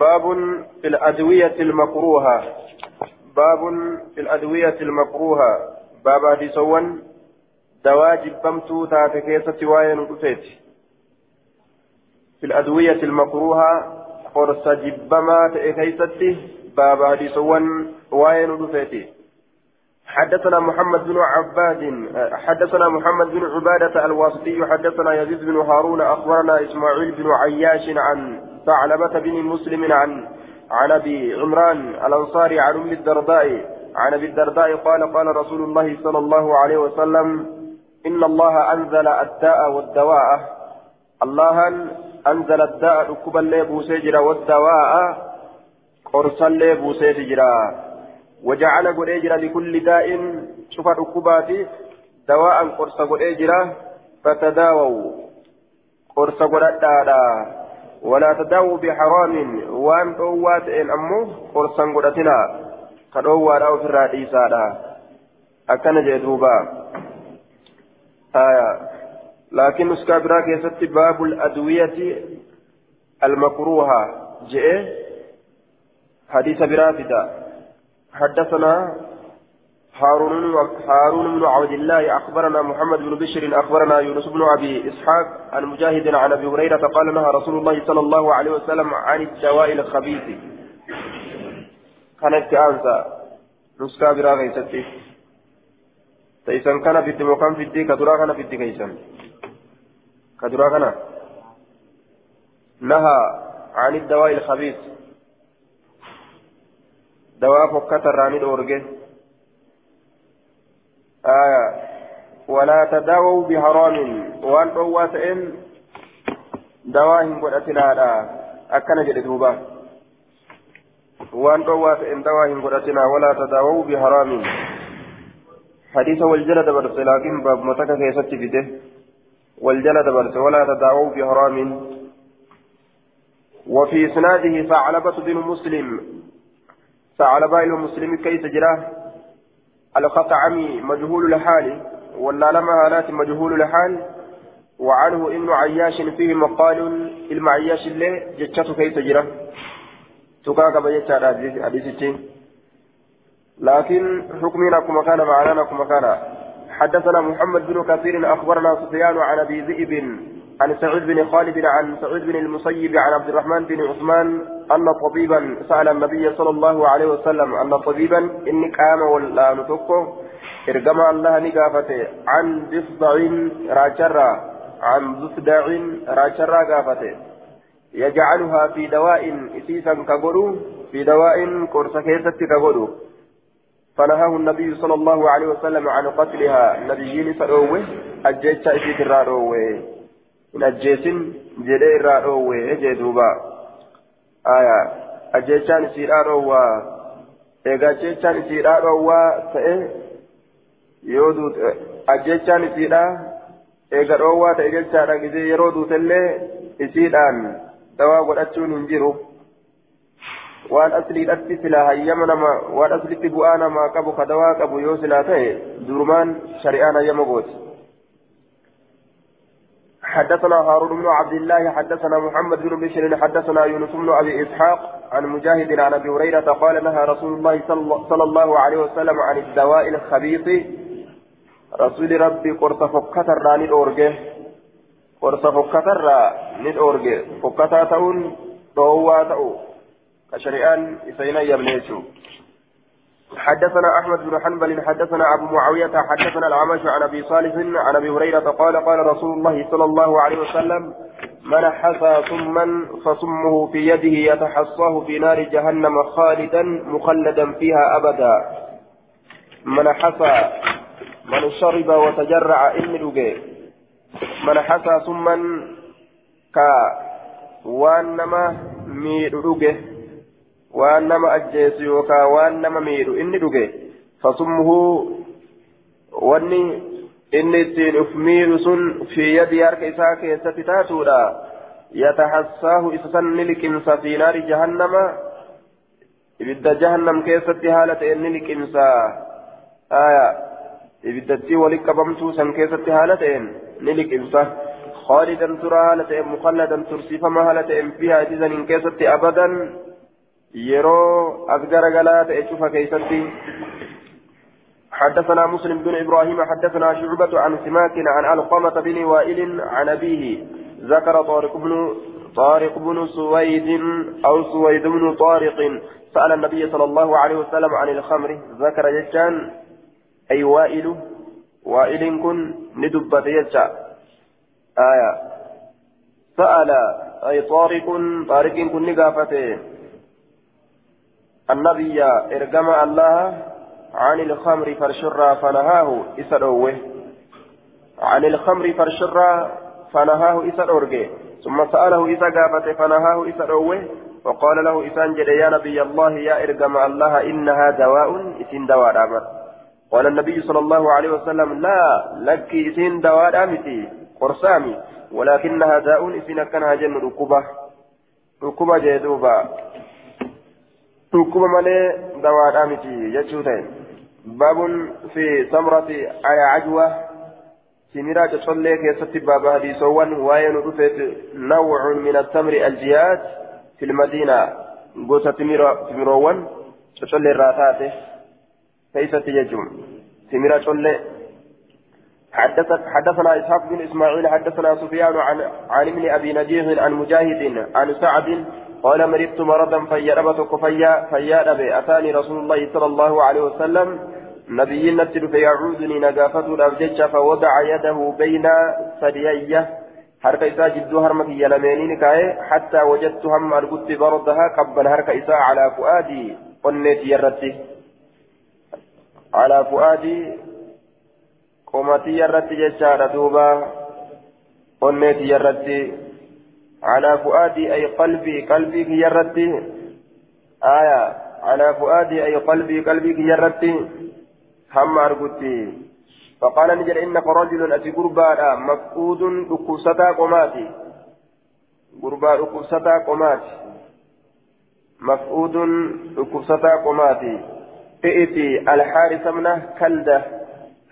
باب في الأدوية المكروهة. باب في الأدوية المكروهة. باب هديسون دواجب بمتو تاتكيسة وين قفيت في الأدوية المكروهة قرص جبما تأكيستي. باب هديسون وين قفيت حدثنا محمد بن عباد حدثنا محمد بن عبادة الواسطي حدثنا يزيد بن هارون أخبرنا إسماعيل بن عياش عن ثعلبة بن مسلم عن عن أبي عمران الأنصاري عن أم الدرداء عن أبي الدرداء قال قال رسول الله صلى الله عليه وسلم إن الله أنزل الداء والدواء. الله أنزل الداء ركوبا لي سجرا والدواء قرصا لي سجرا وجعل قريجرا لكل داء شوف ركوباتي دواء قرصا قريجرا فتداووا. قرصا قرأت ولا تداووا بحرام وان قوات إن أمو قرصا قرأتنا. كدوا راو في الرئيسة أكن جدوبا آية. لكن نسكابرا كيست باب الأدوية المكروهة. جئ. حديث برافدة. حدثنا هارون بن عبد الله أخبرنا محمد بن بشر أخبرنا يونس بن أبي إسحاق عن مجاهد عن أبي هريرة قال نهى رسول الله صلى الله عليه وسلم عن الدواء الخبيث. كانت انسى نسكا برا غيستي تيسن كان في الدموكان في الدي كدرا كان في الدي كيسن كدرا كان. نهى عن الدواء الخبيث. دواء فكة راني دورجه. آية. ولا تداووا بحرام. وأن رواتئن دواهم قدتنا أكن جلدوبا وأن رواتئن دواهم قدتنا ولا تداووا بحرام. حديث والجلد برس لكن باب متك كيست بده والجلد برس ولا تداووا بحرام. وفي إسناده ثعلبة بن مسلم. ثعلبة المسلم كيف جراه الخطعمي مجهول الحال لما هالات مجهول الحال. وعنه ابن عياش فيه مقال المعياش اللي جتشته كيف تجرى. تكاك بجتش حديث لكن حكمنا كما كان معنا كما كان. حدثنا محمد بن كثير أخبرنا سفيان عن أبي ذئب عن سعيد بن خالد عن سعيد بن المسيب عن عبد الرحمن بن عثمان أن طبيبا سأل النبي صلى الله عليه وسلم أن طبيبا إني قام ولا نتوكو إرجما الله نقافته عن ضفدع راجرا عن ضفدع راجرا قافته يجعلها في دواء إسيسا كغلو في دواء كورسكيسة كغلو فنهاه النبي صلى الله عليه وسلم عن قتلها نبيين سأوه أجيتش إسيس الرادوه hin ajjeesin jedhee irraa dhoowwe jee duuba aya ajjeechaan isiidhaa dhoowwaa egaa ajjeechaan isiidhaa dhoowwaa ta'e yoo duute ajjeechaan isiidhaa eega dhoowwaa ta'e jechaadha gisee yeroo duutellee isiidhaan dawaa godhachuun hin jiru waan asliidhatti silaa hayyama nama waan aslitti bu'aa namaa qabu ka dawaa qabu yoo silaa ta'e durumaan shari'aan hayyama gooti حدثنا هارون بن عبد الله حدثنا محمد بن بشر حدثنا يونس بن أبي إسحاق عن مجاهد عن أبي هريرة قال نهى رسول الله صلى الله عليه وسلم عن الدواء الخبيث. رسول ربي قرص فكتر راني أورجه. قرص فكتر راني أورجه. فكتا تاون طووا تاو. كشريان إسينا يبليسو حدثنا أحمد بن حنبل حدثنا أبو معاوية حدثنا العمش عن أبي صالح عن أبي هريرة قال قال رسول الله صلى الله عليه وسلم من حصى سما فسمه في يده يتحصاه في نار جهنم خالدا مخلدا فيها أبدا. من حصى من شرب وتجرع إن من حصى سما كا وانما ميد waan nama ajjeesu yookaan waan nama miidhu inni dhuge fasummuhu wanni inni ittiin uf miidhu sun fi yadii harka isaa keessatti taatuudha yatahassaahu isa san ni liqimsa fi naari jahannama ibidda jahannam keessatti haala ta'een ni liqimsa aya ibiddattii walitti qabamtuu san keessatti haala ta'een ni liqimsa خالدا ترى هالة مخلدا ترسيفما هالة فيها إذن إن كيست أبدا يرو أذكر قلات إشوف كيستي حدثنا مسلم بن إبراهيم حدثنا شعبة عن سماك عن القمة بن وائل عن أبيه ذكر طارق بن طارق بن سويد أو سويد بن طارق. سأل النبي صلى الله عليه وسلم عن الخمر. ذكر جتان أي وائل وائل كن ندبت يجا آية. سأل أي طارق طارق كن نقافته. النبي إرجم الله عن الخمر فرشرا فنهاه إسروه عن الخمر فرشرا فنهاه إسروه ثم سأله إذا قافت فنهاه إسروه وقال له إسان جد يا نبي الله يا إرجم الله إنها دواء إسين دواء أمر قال النبي صلى الله عليه وسلم لا لك إسين دواء أمتي قرسامي ولكنها داء إسين كانها جن ركوبة. ركوبة جدوبة ركوبة مالي دواء أمتي جتشوتين باب في ثمرة على عجوة سميرة تصلي كيست باب حديثوان وين رفت نوع من التمر الجياد في المدينة قوسة تميروان تصلي الراتات كيست يجوم سميرة تصلي حدثت حدثنا اسحاق بن اسماعيل حدثنا سفيان عن عن ابن ابي نجيح عن مجاهد عن سعد قال مرضت مرضا فيربتك فيا فيا أبي أتاني رسول الله صلى الله عليه وسلم نبي نتل فيعودني نقافة الأبجج فوضع يده بين ثديي isaa jidduu harma kiyya lameeniin kaa'e hattaa wajattu hamma argutti bardaha qabban harka isaa calaa fu'aadii qonneetii irratti calaa fu'aadii qomatii irratti jechaadha duuba qonneetii irratti على فؤادي أي قلبي قلبي كيرتي آية على فؤادي أي قلبي قلبي كيرتي هم أرقدتي فقال نجل إنك رجل أتي قربا مفقود ركوستا قماتي. قربا ركوستا قماتي. مفقود ركوستا قماتي. ائتي الحارث منه كلدة.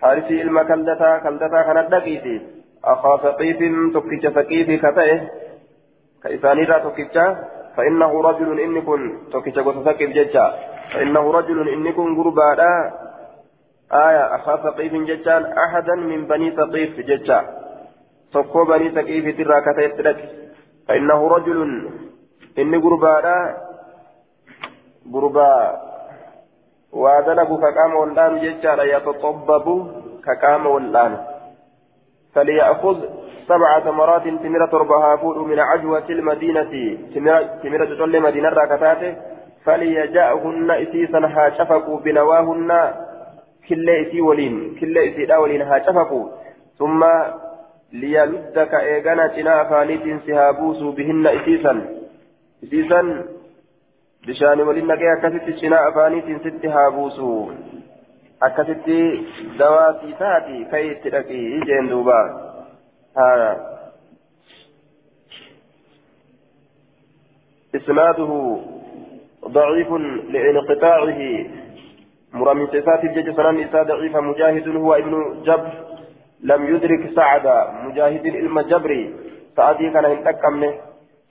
حارثي إلما كلدتا كلدتا كانت دقيتي أخا ثقيف تكتش ثقيف كتئه كإساني لا تكتشا فإنه رجل إني كن تكتشا وتسكب جتشا فإنه رجل إني كن قربا آية أخا ثقيف جتشان أحدا من بني ثقيف banii saqiifitti irraa kata itti dhaqe فإنه رجل إني قربانا قربا وادلق كقام والآن جتشا يتطبب كقام والآن. فليأخذ سبع ثمرات تمرة تربها فود من عجوة المدينة. تمرة تطل مدينة راكتاته فليجاءهن إسيسا هاشفقوا بنواهن. كل إسي ولين. كل إسي داولين هاشفقوا ثم ليلدك إيغانا تنا أفانيت سهابوس بهن إسيسا. إسيسا بشان ولين نكي أكست تنا أفانيت ست هابوسو أكست دواتي تاتي كي تلقي جين آية إسناده ضعيف لانقطاعه. مرمي صفات الجج سنان ضعيف. مجاهد هو ابن جبر. لم يدرك سعد. مجاهد علم جبري سعدي كان ينتكمنه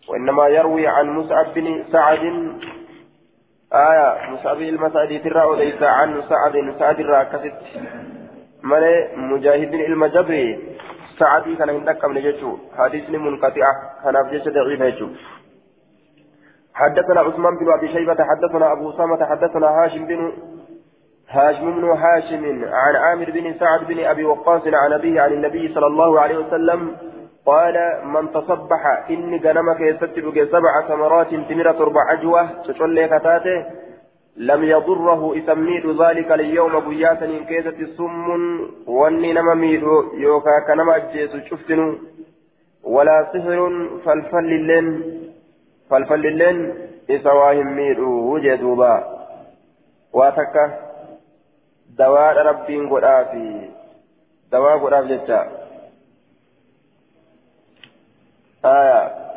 وإنما يروي عن مصعب بن سعد. آية. مصعب المسعدي ترى وليس عن سعد. سعد الراكست ملي مجاهد علم جبري سعدي كان عندك من جيتشو حديث منقطع كان في جيش ضعيف جيتشو حدثنا عثمان بن أبي شيبة. حدثنا أبو أسامة. حدثنا هاشم بن هاشم بن هاشم عن عامر بن سعد بن أبي وقاص عن أبيه عن النبي صلى الله عليه وسلم قال من تصبح إني غنمك يستبق سبع ثمرات تمرة أربع عجوه تصلي كتاته. لم يضره إسميد ذلك اليوم بياتا إن كيست سم واني نما ميدو يوكا كنما أجيس شفتن ولا سحر فالفل اللين فالفل اللين إسواهم ميدو وجدوبا واتكا دواء ربين قرافي دواء قراف جتا. آية.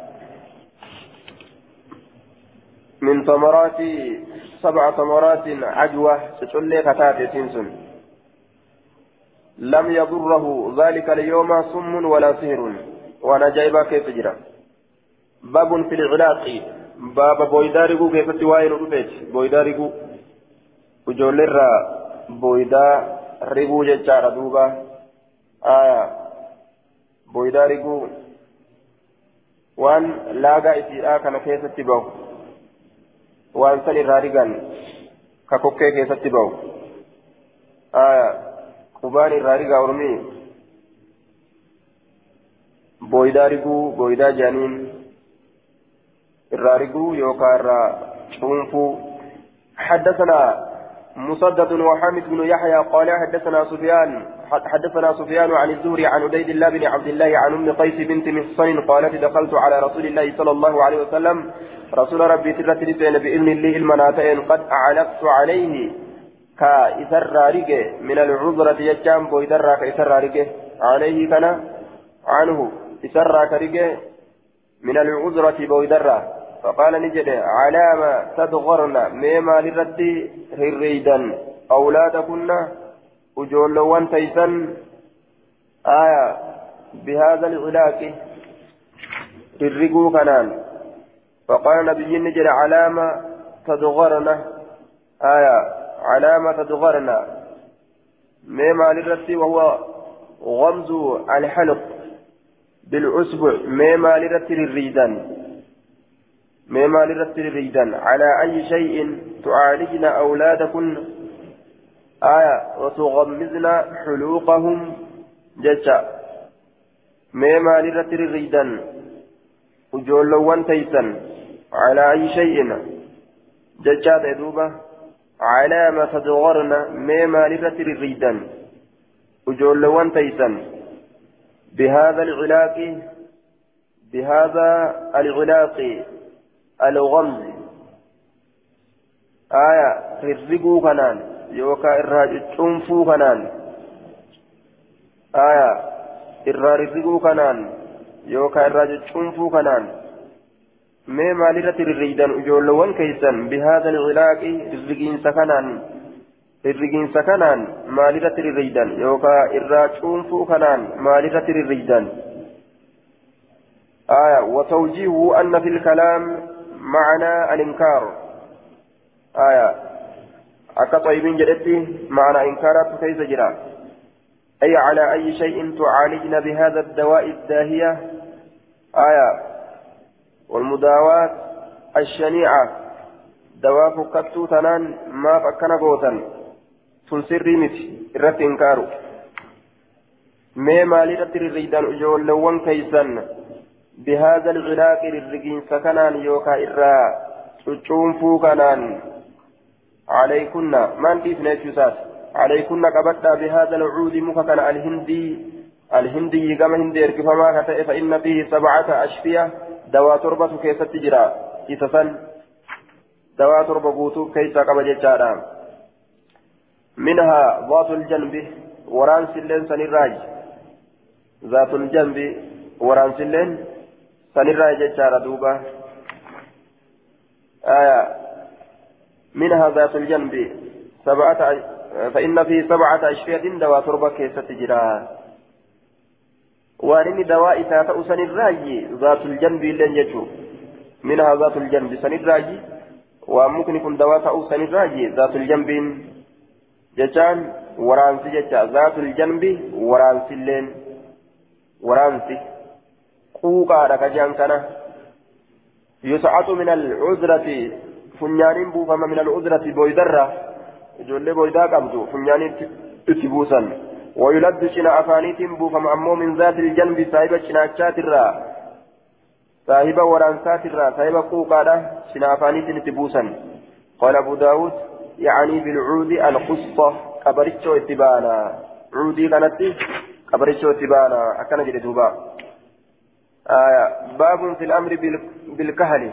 من ثمرات سبع ثمرات عجوة تشلي كتات سنسن لم يضره ذلك اليوم سم ولا سهر وأنا جايبا كيف جرى باب في العلاق booydaa riguu keessatti waa'ee nu dhufeeti booydaa riguu ijoolleerraa booydaa riguu jechaadha duuba aayaa booydaa riguu waan laagaa isiidhaa kana keessatti bahu waan san irraa rigan ka kokkee keessatti aayaa qubaan irraa rigaa ormii booydaa riguu booydaa jaaniin الرارقو يوكا الرا شونفو حدثنا مسدد وحامد بن يحيى قال حدثنا سفيان حدثنا سفيان عن الزهري عن عبيد الله بن عبد الله عن أم قيس بنت محصن قالت دخلت على رسول الله صلى الله عليه وسلم. رسول ربي ترت بين بإذن الله المناتين قد أعلقت عليه رارقه من العذرة يجام بويدر كإسر رارقه عليه كان عنه. رارقه من العذرة بويدر فقال نجد علامة تدغرن ميما لردي هريدا. أولادكن وجولوان تيسن آية بهذا العلاق الرقو كنان. فقال نبي نجد علامة تدغرن. آية علامة تدغرن ميما لردي وهو غمز الحلق بالعصبع ميما لردي الريدا ما مال ريدا على أي شيء تعالجن أولادكن؟ آية وتغمزن حلوقهم. ججا ما مال ريدا وجولوان تيسا على أي شيء؟ ججا تدوبة. على ما تدغرن ما مال ريدا وجولوان تيسا بهذا العلاق بهذا العلاق. الغمز آية هرقوا كنان يوكا إراج تنفو كنان آية إرارقوا كنان يوكا إراج تنفو كنان mee maalirratti rirriidan ijoolleewwan keeysan bihaada alcilaaqi rirrigiinsa kanaan rirrigiinsa kanaan maalirratti rirriidan yookaa irraa cuunfuu kanaan maalirratti rirriidan aya watawjiihu anna fi lkalaam معنى الإنكار. آية. أكا طيبين جدتي معنى إنكارات كيف جرى أي على أي شيء تعالجن بهذا الدواء الداهية؟ آية. والمداواة الشنيعة. دواء فكتو تنان ما فكنا قوتا. تنسري مت إرت إنكارو. mee maalirratti rirriidan ijoolleewwan keeysan بهذا الغلاق للرجين سكنان يوكا إرا تشوفوا كنان عليكن من ديس نيتشوسات. عليكن قبطا بهذا العود مككن الهندي. الهندي كما هندي اركفما فإن فيه سبعة أشفية. دوا تربة كيسة تجرى. إتسن دوا تربة كيسة كما جتشارا. منها ذات الجنب وران سلين سنراج. ذات الجنب وران سلين سنرى ججار دوبا آية منها ذات الجنب سبعة فإن في سبعة أشفية دواء تربة كيسة جرا وأن دواء تاتا سنراجي ذات الجنب لن يجو منها ذات الجنب سنراجي وممكن يكون دواء تاتا سنراجي ذات الجنب جتان ورانسي جتا ذات الجنب ورانسي لين ورانسي quuqaadha kajaan kana. Yuscatu min alcuzrati funyaaniin buufama min alcuzrati booydarra ijoollee booydaa qabdu funyaaniin itti buusan. ويلد شنا أفانيتين بوفم أمو من ذات الجنب صاحب شناكات الرا صاحب ورانسات الرا صاحب قوقادة شنا أفانيتين تبوسا قال أبو داود يعني بالعود القصة كبرتشو اتبانا عودي كانت كبرتشو اتبانا أكن جد دوبا آية باب في الأمر بالكهل.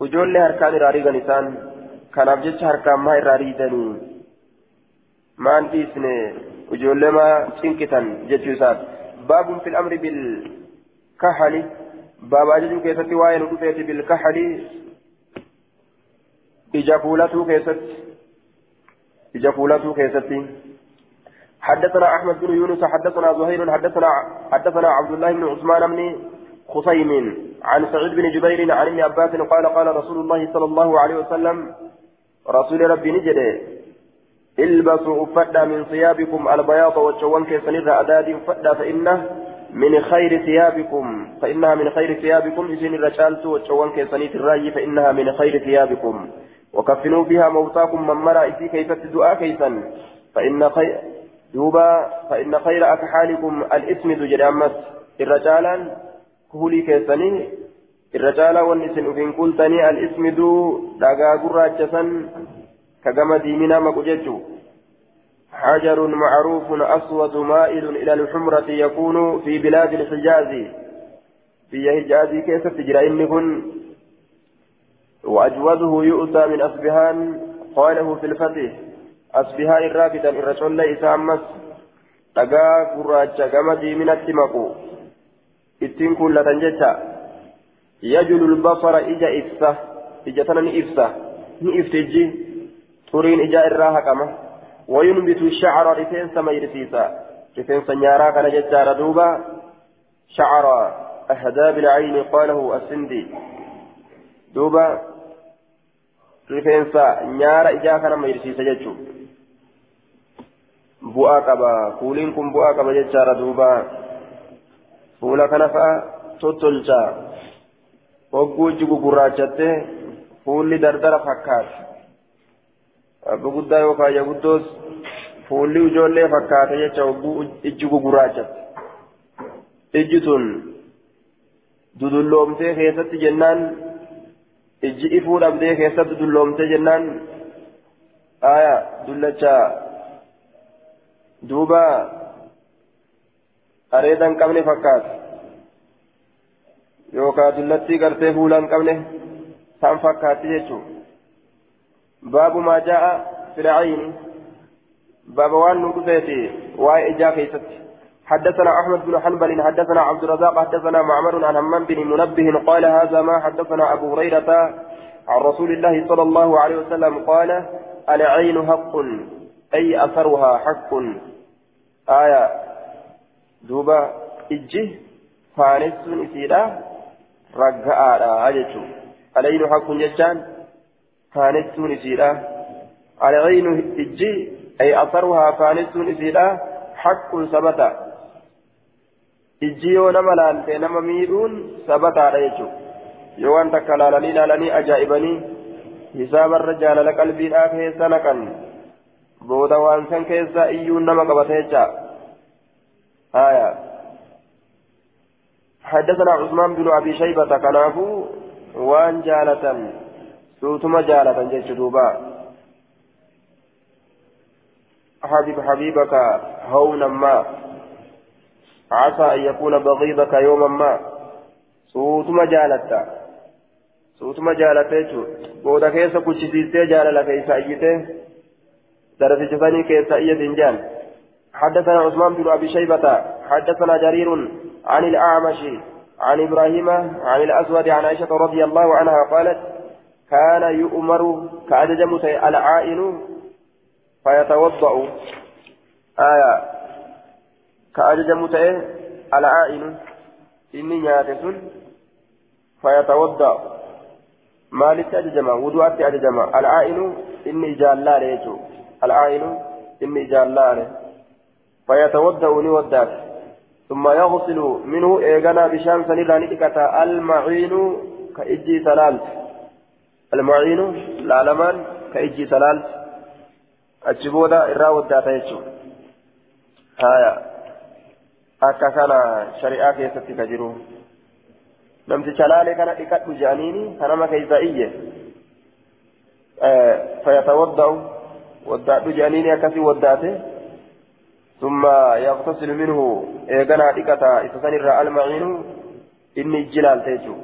وجول هركان راريغا نسان كان أبجيش هركان ما راريدني ما أنتيسني وجول ما سنكتن جتيوسات باب في الأمر بالكهل. باب أجل كيست وين ودفيت بالكهل. إجا فولته كيست إجا فولته كيست حدثنا أحمد بن يونس حدثنا زهير حدثنا حدثنا عبد الله بن عثمان بن خصيم عن سعيد بن جبير عن ابن عباس قال قال رسول الله صلى الله عليه وسلم رسول ربي نجد البسوا أفدا من ثيابكم البياض والشوان كيسنر أدادي أفدا فإنه من خير ثيابكم فإنها من خير ثيابكم إذن الرجالت والشوان كيسنيت الرأي فإنها من خير ثيابكم. وكفنوا بها موتاكم من مرأ في كيف الدعاء كيسا؟ فإن خير دوبا فإن خير أكحالكم الإسمد جرامس الرجالا كهولي كيسني الرجال والنسن أفين قلتني الإسمد داقا قراجسا كجمد ديمنا مكججو حجر معروف أسود مائل إلى الحمرة يكون في بلاد الحجاز في حجاز كيف تجرى إنهن وأجوده يؤتى من أصبهان قاله في الفتح أصبهان الرابطة الرسول أمس dhagaa gurraacha gama diiminatti maqu ittiin kullatan jecha yajulu lbasara ija ibsa ija tana ni ibsa ni ifti ijji turiin ijaa irraa haqama wayunbitu shacra rifeensa mayrisiisa rifeensa nyaaraa kana jechaadha duuba shacra أهداب العين قاله السندي دوبا rifeensa nyaara ijaa kana mayrisiisa jechuun bu'aa qaba fuuliin kun bu'aa qaba jechaadha duuba fuula kana fa'a tottolcha hogguu ijji gugurraachatte fuulli dardara fakkaata abba guddaa yookaan ija guddoos fuulli ijoollee fakkaata jecha hogguu ijji gugurraachatte ijji tun dudulloomtee keessatti jennaan ijji ifuu dhabdee keessatti dulloomtee jennaan aya dullacha fakkaata yookaan dullattii gartee fuula hin qabne san fakkaatti jechuun baabu maa jaa'a filacayni baaba waan nu dhufeeti waa'ee ijaa keessatti حدثنا أحمد بن حنبل حدثنا عبد الرزاق حدثنا معمر عن همام بن منبه قال هذا ما حدثنا أبو هريرة عن رسول الله صلى الله عليه وسلم قال العين حق أي أثرها حق aayaa duuba ijji faanessuun isiidha ragga'aadha jechuun. Alaynu hakkuun jechaan faanessuun isiidha. Alaynu ijji ay asaruhaa faanessuun isiidha hakkuun sabata. Ijji yoo nama laalte nama miidhuun sabataadha jechuudha. yoo waan takka laalanii laalanii ajaa'ibanii hisaabarra jaalala qalbiidhaa keessa naqan. Booda waan san keessa iyyuun nama qabata jecha. Haya حدثنا عثمان بن ابي شيبه كنافو وان جالة سوتما جالة جيش دوبا حبيب حبيبك هونا ما عسى أن يكون بغيضك يوما ما صوتما جالتا صوتما جالتا بودا كيسا كتشتيستي جاللا كيسا أيته درس كيسا أية جان حدثنا عثمان بن أبي شيبة حدثنا جرير عن الأعمش عن إبراهيم عن الأسود عن عائشة رضي الله عنها قالت كان يؤمر كأدجم العائن فيتوضأ. آية. كأججم تأه العائن إني نياتس فيتوضأ. مالك أججم ودوات أججم العائن إني جالار يجو العائن إني جالار فيتوضأ نودات ثم يغسل منه إيغانا بشان سنيرا نتكتا المعين كإجي سلالت. المعين العلمان كإجي سلالت. أجبودا إراودات يجو. هايا. akka kana shari'aa keessatti ka jiru namticha laalee kana dhiqadhu jedhaniini kanama fayatawadda'u waddaadhu jedhaniini akkasii waddaate ثم يغتسل منه إيغانا ديكتا إسسان المعين إني جلال تيجو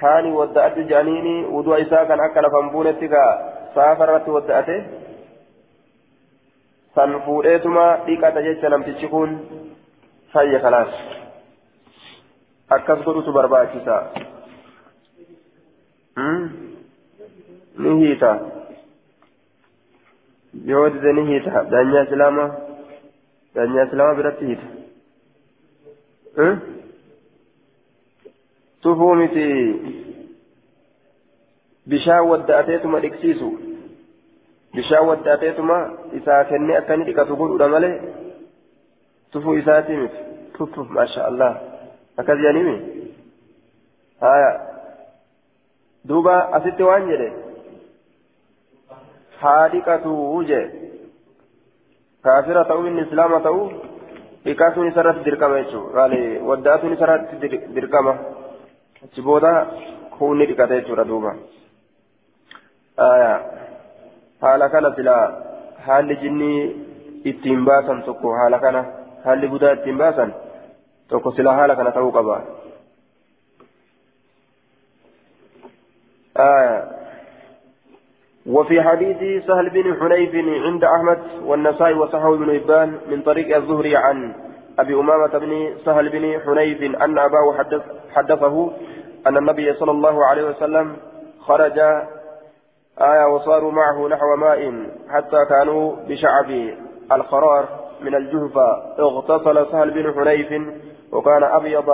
كان ودأت جانيني ودو إساء كان أكل فنبونتك سافرت fuudheetuma dhiqata jecha namtichi kun fayya kanaas akkas godhutu barbaachisa ni hiita yoo dide ni hiita daanyaa islaamaa daanyaa islaamaa biratti hiita tufuumiti bishaan wadda'ateetuma dhiqsiisu bishaan wadda'ateetuma isaa kennee akka inni dhiqatu godhuudha malee tufuu isaatii miti tufuf maasha allah akkas jedhaniimi haya duuba asitti waan jedhe haa dhiqatuu jee kaafira ta'uu inni islaama ta'uu dhiqaatuun isarratti dirqama jechuudha wadda'atuun isarratti dirqama achi booda kuunni dhiqate jechuudha duuba haala kana silaa haalli jinnii ittiin baasan tokko haala kana haalli budaa ittiin baasan tokko silaa haala kana ta'uu qaba. وفي حديث سهل بن حنيف عند أحمد والنسائي وصححه بن هبان من طريق الزهري عن أبي أمامة بن سهل بن حنيف أن أباه حدث حدثه أن النبي صلى الله عليه وسلم خرج آية وصاروا معه نحو ماء حتى كانوا بشعب القرار من الجهفة اغتسل سهل بن حنيف وكان أبيض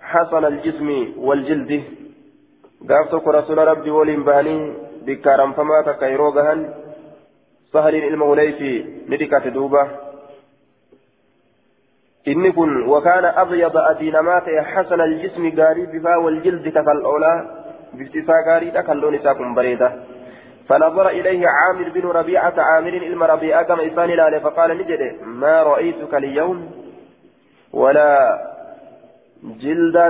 حسن الجسم والجلد. قافتك رسول ربي ولين بكارم فما تكيرو غهن سهل ندكت دوبة إني كن وكان أبيض أدينمات حسن الجسم قاري بفا والجلد كالأولى بافتسا قاري كاللون ساكم بريدة فنظر إليه عامر بن ربيعة عامر إلما ربيعة كما إسان لاله فقال نجد ما رأيتك اليوم ولا جلدا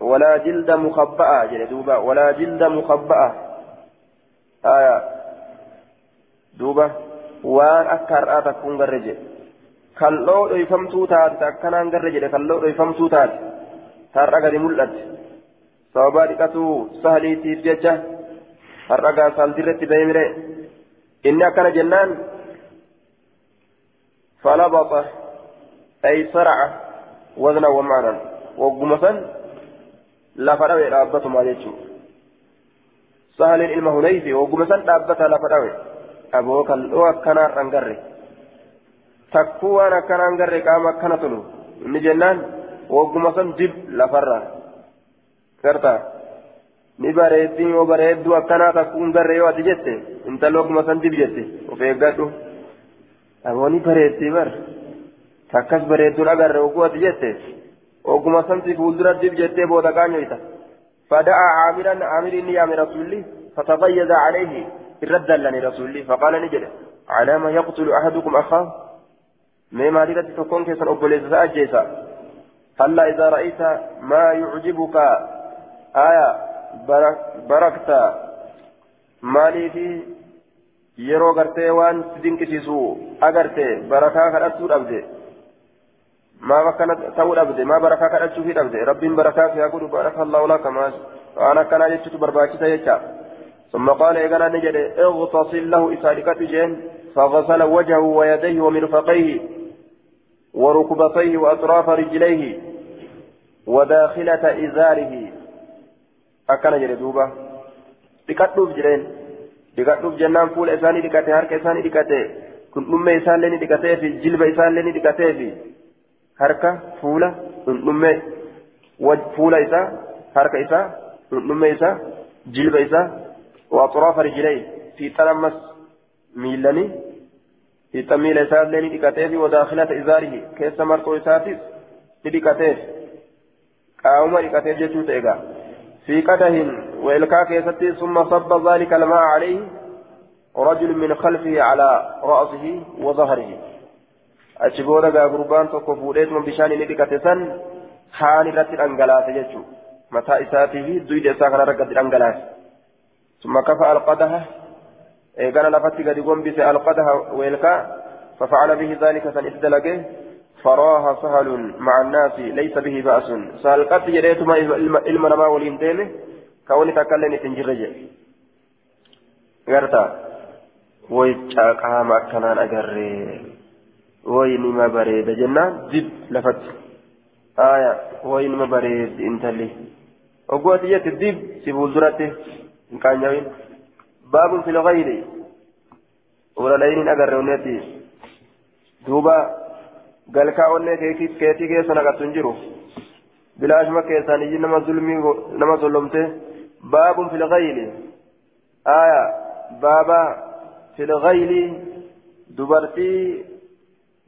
ولا جلد مخبأة جل ولا جلد مخبأة آية دوبا وان أكار آتكون غرجة dhoyfamtuu taate akkanaan garra jedhe kalloo dhoyfamtuu taate har'a gadi mul'atte sababaa dhiqatuu sahaliitiif jecha har'a gaasaaltirratti bahee mire inni akkana jennaan falabaxa ay saraca wazna wamaanan wagguma san lafa dhawe dhaabbatumaa jechuu akkanaa har'an garre takkuu waan akkanaan garre qaama akkana tolu inni jennaan wagguma san dib lafarra gartaa ni bareeddii yoo bareedduu akkanaa takkuun garre yoo ati jette intalli wagguma san dib jette of eeggadhu abooni bareeddii bar takkas bareedduun agarre wagguu ati jette wagguma santi fuuldura dib jettee booda qaanyoyta فدعا عامرا عامر إني يا رسولي فتغيظ عليه الرد لني رسولي فقال نجد على ما يقتل أحدكم أخاه؟ ما مالك تكون كيسا أبوليس؟ سأجيسا هلا إذا رأيت ما يعجبك آية بركت مالي في yeroo gartee waan si dinqisiisu agarte barakaa kadhachuu akkana ta'uu dhabde maa barakaa kadhachuu fi dhabde rabbiin barakaa fi haa godhu baraka allahu laka maas waan akkanaa jechutu barbaachisa jecha ثم قال إيقنا نجد اغتصل له إسالكة جين فغسل وجهه ويديه ومرفقيه وركبتيه وأطراف رجليه وداخلة إزاره. أكن جري دوبا. دكتوف جرين. دكتوف جنان فول إساني دكتي هرك إساني دكتي كن أمي إسان لني دكتي في جلب إسان لني دكتي في هرك فولة كن أمي وج فولة إسا هرك إسا كن أمي إسا جلب إسا وأطراف رجليه في تلمس ميلني في تميل إسان لني دكتي وداخلة إزاره كيس مرقو إساتيس دكتي قاوما دكتي جتو تيغا في قده وإلكا كيستي ثم صب ذلك الماء عليه رجل من خلفه على رأسه وظهره أشبودا غا غربان توكو فوديت من بشان ندكت سن حان رت الأنجلاس يجو متى إساته دويد إساكنا رقد الأنجلاس ثم كفى القدح إيقانا لفتي قد يقوم بس القدح وإلكا ففعل به ذلك سنئدلقه فراها سهل مع الناس ليس به بأس سهل قد جريتما علم نما ولين ديمه كوني تكلم تنجرج غرتا ويجا قام أكنان أجري وين ما بريد جنان جد لفت آية وين ما بريد انتلي وقوات يت الدب سيبول درته إن كان يوين باب في الغير ولا لين أجر ونتي دوبا galkaa onnee keetii keessa naqattu hin jiru. بلاش مكة ثاني نما ظلمي نما ظلمته باب في الغيل آية بابا في الغيل دبرتي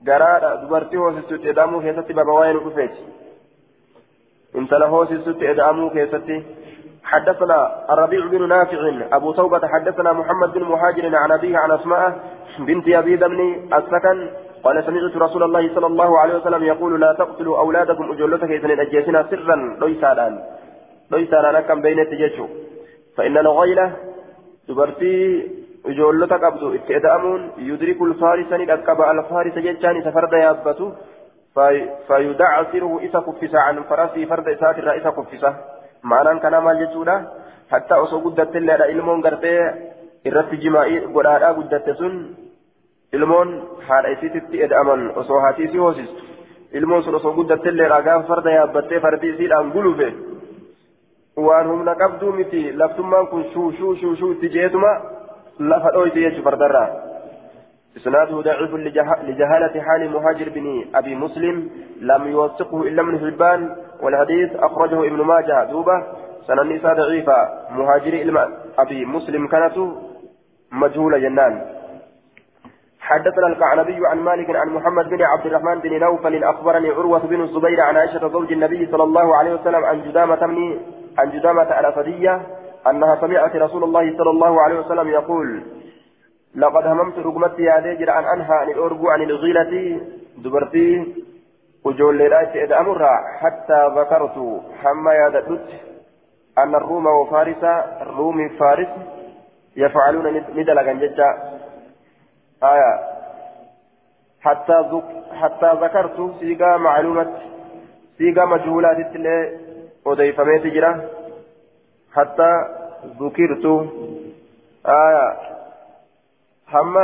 دبرتي هوسست إدامو كيستي بابا وين كفيت انت له هوسست إدامو كيستي حدثنا الربيع بن نافع أبو توبة حدثنا محمد بن مهاجر عن أبيه عن أسماء بنت أبي بن السكن قال سمعت رسول الله صلى الله عليه وسلم يقول لا تقتلوا أولادكم أجولتك إذن أجيسنا سرا ليس الآن ليس الآن كم بين التجشو فإن الغيلة دبرتي أجولتك أبدو اتئدأمون يدرك الفارس ندكب الفارس جيتشاني سفرد يابته في فيدعسره إسا كفسا عن فرسي فرد إسات الرئيس كفسا معنى كان مال جتولا حتى أصو قدت اللي إلمون قرتي إرت جمائي قرارا قدت سن ilmoon haadha isiititti eda'aman osoo haati isii hoosistu ilmoon sun osoo guddattellee ragaan farda yaabbattee fardi isiidhaan gulufe waan humna qabduu miti laftummaan kun shuu shuu shuu shuu itti jeetuma lafa dhoyti jechu fardarraa إسناده ضعيف لجهالة حال مهاجر بن أبي مسلم لم يوثقه إلا من حبان والحديث أخرجه ابن ماجه دوبة سنن ضعيفة مهاجر أبي مسلم كانت مجهولة جنان حدثنا القعنبي عن مالك عن محمد بن عبد الرحمن بن نوفل أخبرني عروة بن الزبير عن عائشة زوج النبي صلى الله عليه وسلم عن جدامة بن عن جدامة الأسدية أنها سمعت رسول الله صلى الله عليه وسلم يقول لقد هممت رقمتي يا ديجر أن أنهى عن الأرجو عن الغيلة دبرتي وجول لرأيت إذ أمرها حتى ذكرت حما يا أن الروم وفارس الروم فارس يفعلون ندلقا جدا. آية. حتى ذك حتى ذكرت سيغا معلومة سيغا مجهولات اللي أضيفمت جرا. حتى ذكرت آية. هم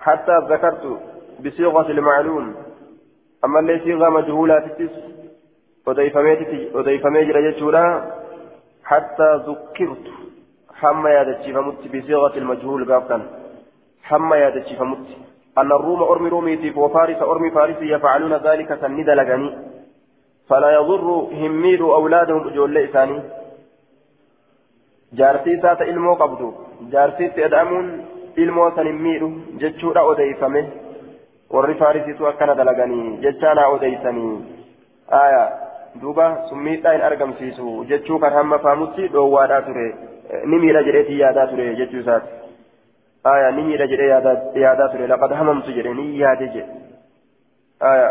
حتى ذكرت بصيغة المعلوم. أما اللي صيغة مجهولات أضيفمت جرا جتشورا حتى ذكرت. هم يا دتشي فمت بصيغة المجهول قافا حما يادتشفمت أن الروم أرمي روميتي وفارس أرمي فارس يفعلون ذلك سند لغني. فلا يضر هميد أولادهم أجول لإساني جارتي سات إلمو قبضو جارتي تأدأمون إلمو سنميد جتشورا أديفمه warri faarisiitu akkana dalaganii jechaana odeysanii aya duuba summiidhaa hin argamsiisu jechuu kan hamma faamutti dhoowwaadhaa ture ni miidha jedheetii yaadaa ture jechuu isaati آية نمي رجل يادات لقد هممت جريني ياد جي آية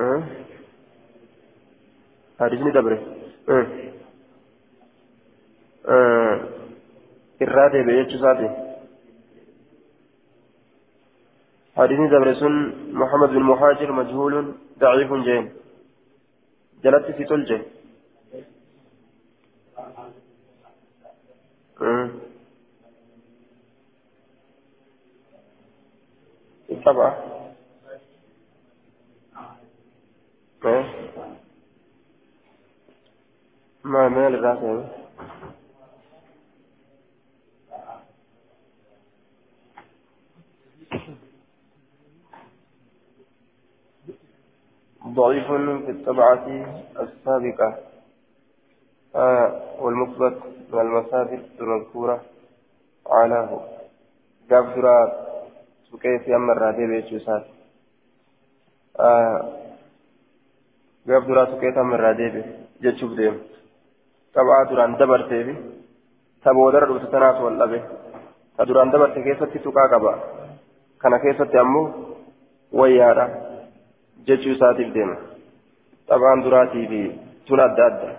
أه؟ حديثني دبره أه؟ أه؟ بيجو ساتي حديثني دبره سن محمد بن مهاجر مجهول ضعيف جين جلت في تلجه أه؟ سبعة ما مال الراسين ضعيف في الطبعة السابقة. آه والمثبت والمثابت على هو. علىه كافرة سكيت أما الرادي بيتش يسات غاب آه، دورا سكيت أما الرادي بيتش جتشوف ديم. طبعا دورا اندبر تيبي. تبو در روس تنات والله بي. تدورا اندبر تيكيسة تتوكا كبا؟ كان كيسة تيامو ويارا jechuu isaatiif deema. Taphaan duraatii fi tun adda adda.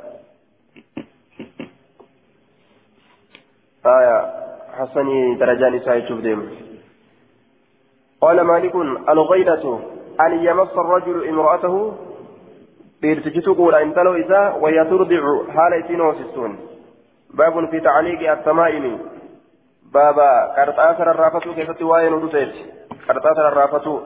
Hasanii darajaan isaa jechuuf deema. قال مالك الغيرة أن يمس الرجل امرأته بيرتجتو قول أن تلو إذا وهي ترضع حال سنوسستون باب في تعليق التمائم بابا كرتاسر الرافتو كيف تواين ودوتيت كرتاسر الرافتو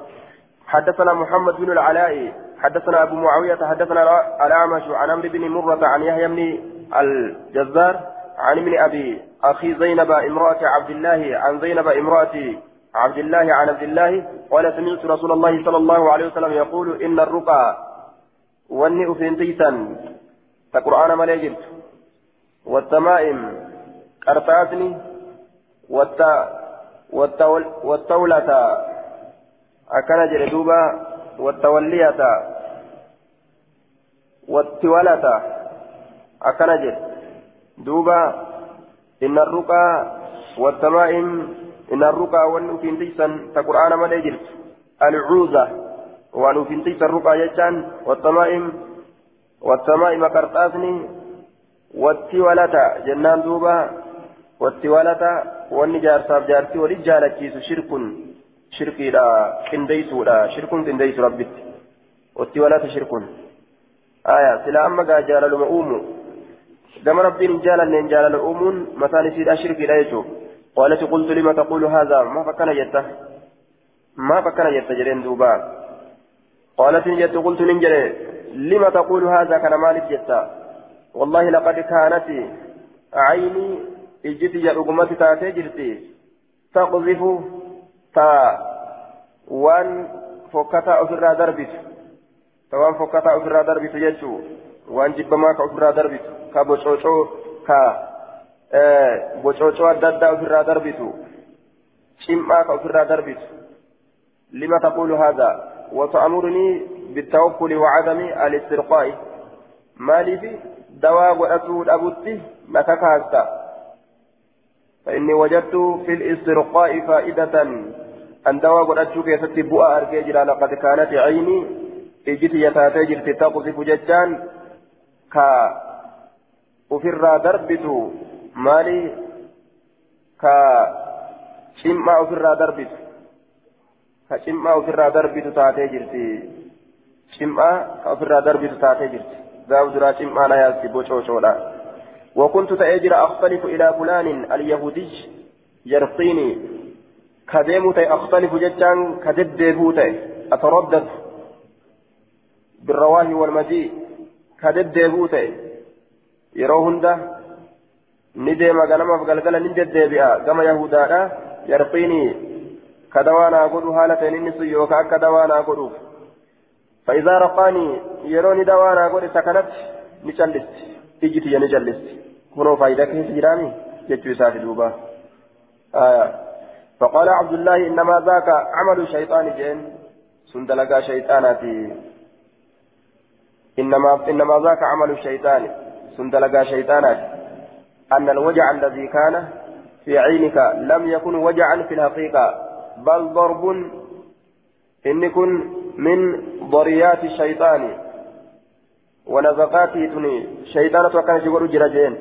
حدثنا محمد بن العلاء حدثنا أبو معاوية حدثنا الأعمش عن عمرو بن مرة عن يحيى بن الجزار عن ابن أبي أخي زينب امرأة عبد الله عن زينب امرأة عبد الله عن عبد الله قال سمعت رسول الله صلى الله عليه وسلم يقول إن الرقى واني أفنتيسا تقرآن مليجرت والتمائم قرطاسني والتا والتول والتولة أكن جلدوبا والتولية والتولة أكن دوبا إن الرقى والتمائم إن الرقى والنفنتيسا تقرآن مليجرت العوزة waan ufintiisa ruqaa jechaan wattamaa'im wattamaa'ima qarxaasni watti walata jennaan duuba watti walata wanni jaarsaaf jaartii walit jaalachiisu shirkun shirkiidha qindeeysuudha shirkun qindeeysu rabbitti watti walata shirkun aya sila amma gaa jaalaluma uumu gama rabbiin hin jaalanneen jaalala uumuun mataan isiidha shirkiidha jechuu قالت قلت لما تقول هذا ما فكنا جتا ما فكنا جتا جرين دوبا قالت نجت قلت ننجري لما تقول هذا كان مالك جتا والله لقد كانت عيني اجتي يا تاتي جرتي تقذف تا وان فكتا أفرا دربت توان فكتا أفرا دربت جتشو وان جبما كأفرا دربت كبوشوشو كا بوشوشو أددا أفرا دربت شمعا كأفرا دربت لما تقول هذا وتأمرني بالتوكل وعدم الاسترقاء مالي في دواء وأتود أبوتي نكاكاستا فإني وجدت في الاسترقاء فائدة أن دواء وأتشوك يستي بؤا أركيجرا لقد كانت عيني. إجتي يتاتجر تقذف ججان. كا أفر دربت مالي كا شمع أفر دربت ka cim'aa ofirraa darbitu taatee jirti cim'aa ka ofirraa darbitu taatee jirti gaaf duraa cim'aa na yaasti bocoocoodha وكنت تأجر أختلف إلى فلان اليهودي يرقيني. كديموت أختلف جدا كددبوت أتردد بالرواه والمجيء. كددبوت يروهن ندم غنم فقلقل نددبئا كما يهودا يرقيني. كدوانا أقول حالة إني سيوك أكا دوانا أقول فإذا رقاني يروني دوانا أقول سكنت نجلست إجتي نجلست كنو فايدة كيف جرامي جتو سافي دوبا. آية فقال عبد الله إنما ذاك عمل الشيطان جين سندلقا شيطاناتي إنما إنما ذاك عمل الشيطان سندلقا شيطاناتي أن الوجع الذي كان في عينك لم يكن وجعا في الحقيقة بل ضرب إن كن من ضريات الشيطان. ونزقاته تني شيطانة وكان شغل جرجين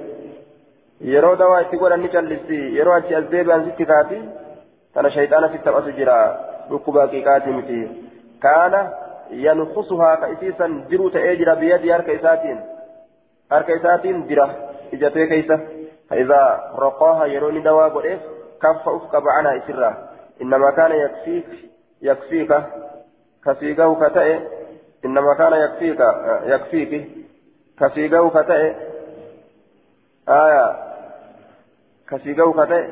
yeroo dawaa itti godhan ni callisti yeroo achi as sitti taphatu jira dhukkuba haqiiqaati miti kaana yankusuhaa ka isiisan diruu ta'ee jira biyyadii harka isaatiin harka isaatiin dira ijatee keeysa فإذا رقاها يروني دواء قريف كف أفق عنها إسرا إنما كان يكفيك يكفيك كفيقه كتئ إنما كان يكفيك يكفيك كفيقه كتئ آية كفيقه كتئ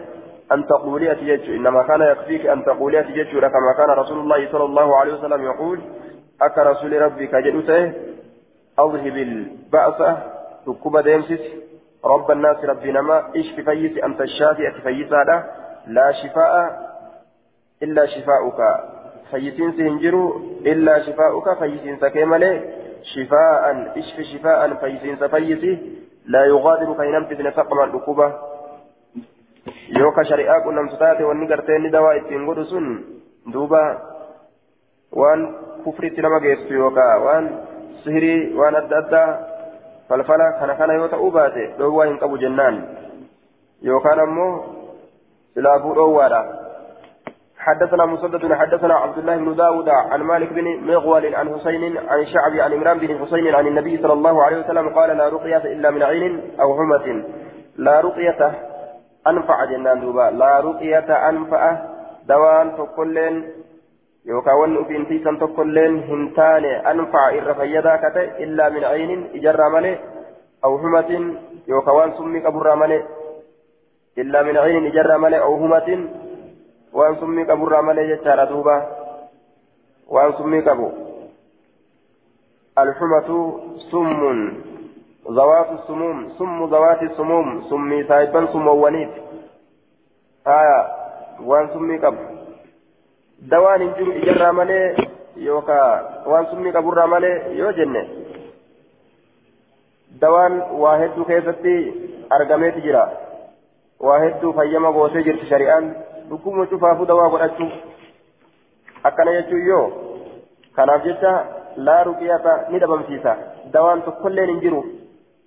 أن تقولي أتجج إنما كان يكفيك أن تقولي أتجج كما كان رسول الله صلى الله عليه وسلم يقول أك رسول ربك جدته أذهب البأس. تكب ديمسس. رب الناس ربي نما. اشف فيس؟ أنت الشافي. أتفيس هذا لا. شفاء إلا شفاؤك. فيسين سهنجروا إلا شفاؤك. فيسين سكيمالي. شفاء. اشف شفاء؟ فيسين سفيسي. لا يغادر كينام تدن سقما يوكا شريعة كنا مستاتي ونقرتين دواء التنقل سن دوبا وان كفرت لما قيست يوكا وان سهري وان أدى فالفلا كان كان يوتا أوباتي لو هو جنان يوكا نمو سلافو أوالا حدثنا مسدد حدثنا عبد الله بن داود عن مالك بن مغول عن حسين عن شعبي عن عمران بن حسين عن النبي صلى الله عليه وسلم قال لا رقية إلا من عين أو حمة لا رقية أنفع جنان دوبا لا رقية أنفع دوان تقلين يوكا ون في انتيسا تقلين هنتان أنفع إرفيدا كتئ إلا من عين إجر ملي أو حمة يوكا وان سمي كبر ملي إلا من عين إجر ملي أو حمة waan summii qaburraa malee jechaadha duuba. Waan summii qabu. الحمة سم ذوات السموم سم ذوات السموم سمي سايبا سموانيت. آية وان سمي قبل دوان انجر إجرى مالي يوكا وان سمي قبل مالي يو جنة. دوان واحد كيفتي أرقميت جرا واحد فيما غوثي جرت شريعان. cufaafuu dawaa godhachuu akkana jechuun yoo kanaaf jecha laa ruqiyata ni dhabamsiisa dawaan tokkolleen hin jiru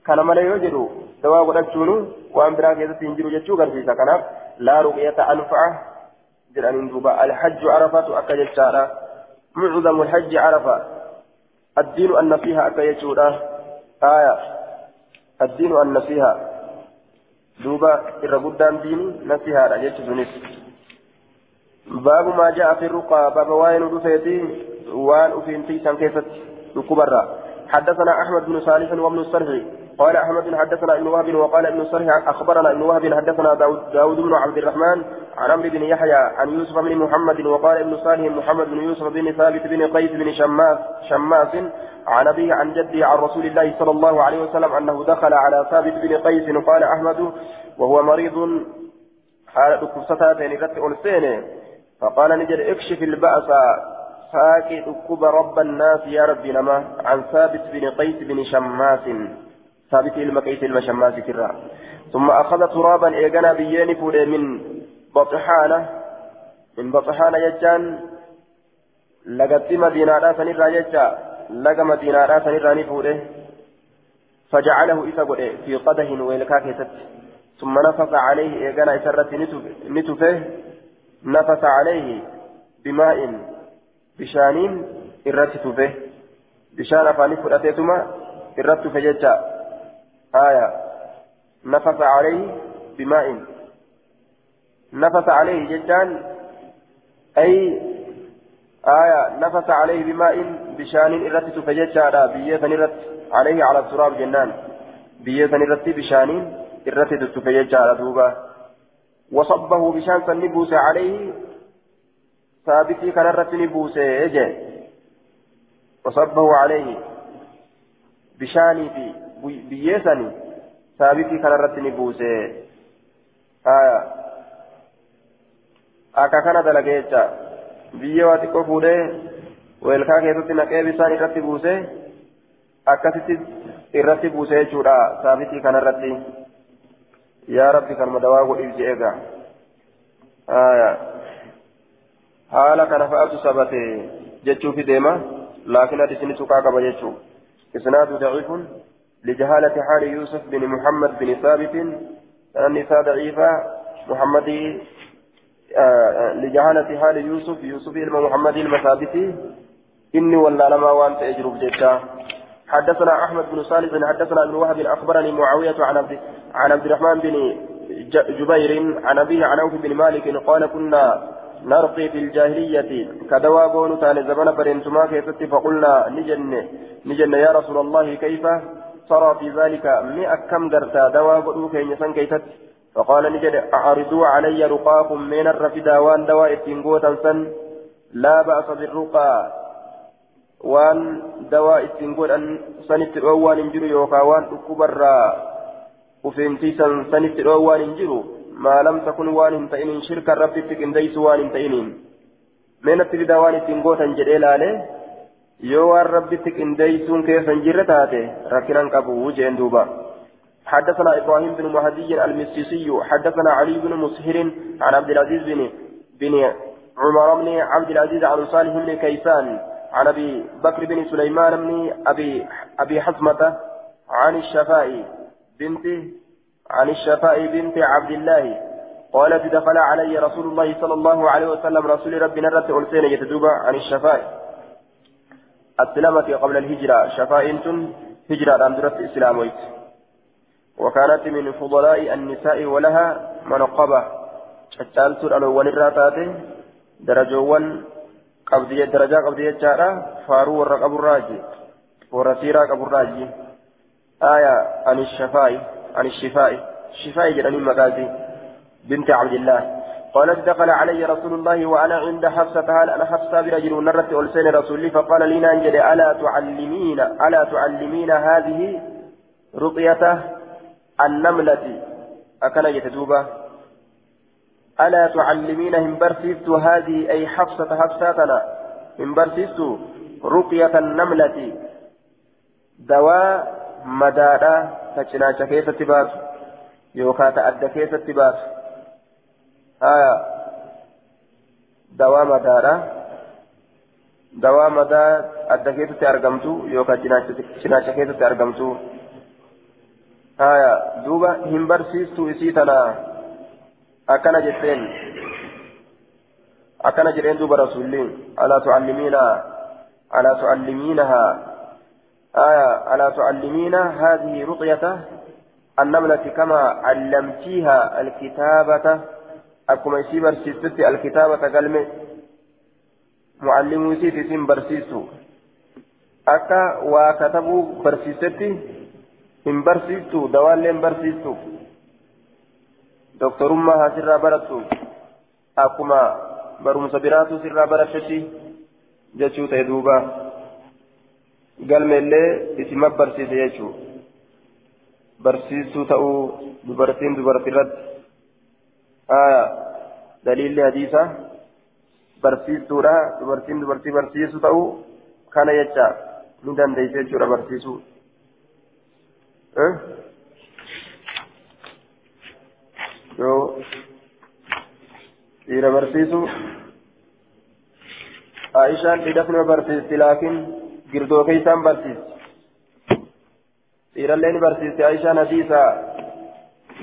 kana malee yoo jedhu dawaa godhachuun waan biraa keessatti hin jiru jechuu garsiisa kanaaf laa ruqiyata anfa'a jedhaniin duuba alhajju arafatu akka jechaadha mucdamu alhajji arafa addiinu annasiiha akka jechuudha aya addiinu annasiiha duuba irra guddaan diini nasihaadha jechu sunis باب ما جاء في الرقى باب وين رفيتي وان أفين تيسان كيست الكبرى حدثنا أحمد بن صالح وابن الصرح قال أحمد حدثنا ابن وهب وقال ابن الصرح أخبرنا ابن وهب حدثنا داود, بن عبد الرحمن عن عمرو بن يحيى عن يوسف بن محمد وقال ابن صالح محمد بن يوسف بن ثابت بن قيس بن شماس شماس عن أبيه عن جده عن رسول الله صلى الله عليه وسلم أنه دخل على ثابت بن قيس قال أحمد وهو مريض. حال دكتاتين رت ألسينه فقال نجد اكشف البأس. ساكي أكب رب الناس يا ربي نما. عن ثابت بن قيس بن شماس. ثابت المقيس المشماس كرا ثم أخذ ترابا إيقنا بيين فولي من بطحانة من بطحانة يجان. لقد مدينة راسن الراججة لقى مدينة راسن الراني فجعله إسا في قده ويلكاكي ثم نفق عليه إيقنا إسرت نتفه. نفث عليه بماء بشانين إرت به بشان أفاني فرأتيتما إرت فججا آية. نفث عليه بماء. نفث عليه ججان أي آية. نفث عليه بماء بشان إرت فججا بية نرت عليه على التراب جنان. بية نرت بشان إرت فججا دوبا وصبه بشان سنبوس عليه. ثابتي كان رتني بوسه أجي وصبه عليه بشاني في ثابتي كان رتني بوسه آية akka kana dalageecha biyya waa xiqqoo fuudhee weelkaa keessatti naqee bisaan irratti buuse akkasitti irratti buuse jechuudha saabitii kanarratti ربي كان مدوا قولي جيغا آية حالا كان فأتو سبته جتشو في ديما لكن أدسني تقاقب جتشو إسناد ضعيف لجهالة حال يوسف بن محمد بن ثابت. النساء ضعيفة محمد آه لجهالة حال يوسف يوسف بن محمد المثابتي inni walaalamaa wanti ajirruuf jecha حدثنا أحمد بن صالح حدثنا ابن وهب أخبرني معاوية عن عبد عن عبد الرحمن بن جبير عن أبيه عن عوف بن مالك قال كنا نرقي في الجاهلية ka dawaa goona turre زمن barnootamaa keessatti فقلنا ni jenne ni jenne يا رسول الله كيف؟ ترى في ذلك مئة كم درتا دوا بدو كين كيست فقال نجد أعرضوا علي رقاكم من الرفدا وان دواء التنقوة سن لا بأس بالرقى godhan sanitti dhoowwaan hin jiru yookaan waan dhukkubarraa ufeensiisan sanitti dhoowwaan hin jiru maalam takun waan hin ta'iniin shirkan rabbitti qindeessu waan hin ta'iniin meenatti fidaa waan ittiin gootan jedhee laale yoo waan rabbitti qindeessuun keessa hin jirre taate rakkinan qabu jeen duuba. حدثنا إبراهيم بن مهدي المسيسي حدثنا علي بن مسهر عن عبد العزيز بن بن عمر بن عبد العزيز عن صالح بن كيسان عن ابي بكر بن سليمان بن ابي ابي حزمه عن الشفاء بنت عن الشفاء بنت عبد الله قالت دخل علي رسول الله صلى الله عليه وسلم رسول ربي نرت ألسين يتدوب عن الشفاء السلامة قبل الهجرة شفاء هجرة أندرت إسلاميت وكانت من فضلاء النساء ولها منقبة الثالث الأول الراتات درجوان qabdi darajaa qabdi jechaadha faaruu warra qaburraaji warra siiraa qaburraaji aya ani shafaa'i ani shifaa'i shifaa'i jedhanii maqaasi binti cabdillah قالت دخل علي رسول الله وأنا عند حفصة هل أنا حفصة برجل نرت ألسين رسولي؟ فقال لي نانجل ألا تعلمين ألا تعلمين هذه رقية النملة؟ أكن يتدوبة ألا تعلمين هم برسيست هذه أي حفصة حفصاتنا هم برسيست رقية النملة؟ دواء مدارة تشناش كيف تبات يوكا تأدى كيف تبات آية. دواء مدارة. دواء مدى أدى كيف تأرقمتو يوكا تشناش كيف تأرقمتو آية. دوبا هم برسيستو إسيتنا. أكنا جتين. أكنا جتين دوبا رسولين ألا تعلمينا. ألا تعلمينها. آية. ألا تعلمين هذه رقية. النملة كما علمتيها الكتابة. أكما يسي برسيست الكتابة قلمي معلم يسي سين برسيسو أكا وكتبوا برسيستي hin barsiistu dawaallee hin barsiistu doktorummaa haa sirraa barattu akkuma barumsa biraatu sirraa barattetti jechuu ta'e duuba galmeellee isima barsiise jechuu barsiistuu ta'uu dubartiin dubartiirratti daliilli hadiisa barsiistuudha dubartiin dubartii barsiisu ta'uu kana jecha ni dandeeyse jechuudha barsiisuu. yoo dhiira barsiisu aishaan dhiidhafnuma barsiisti laakiin girdoo keeysaan barsiisti dhiirallee ni barsiisti aishaan hadiisa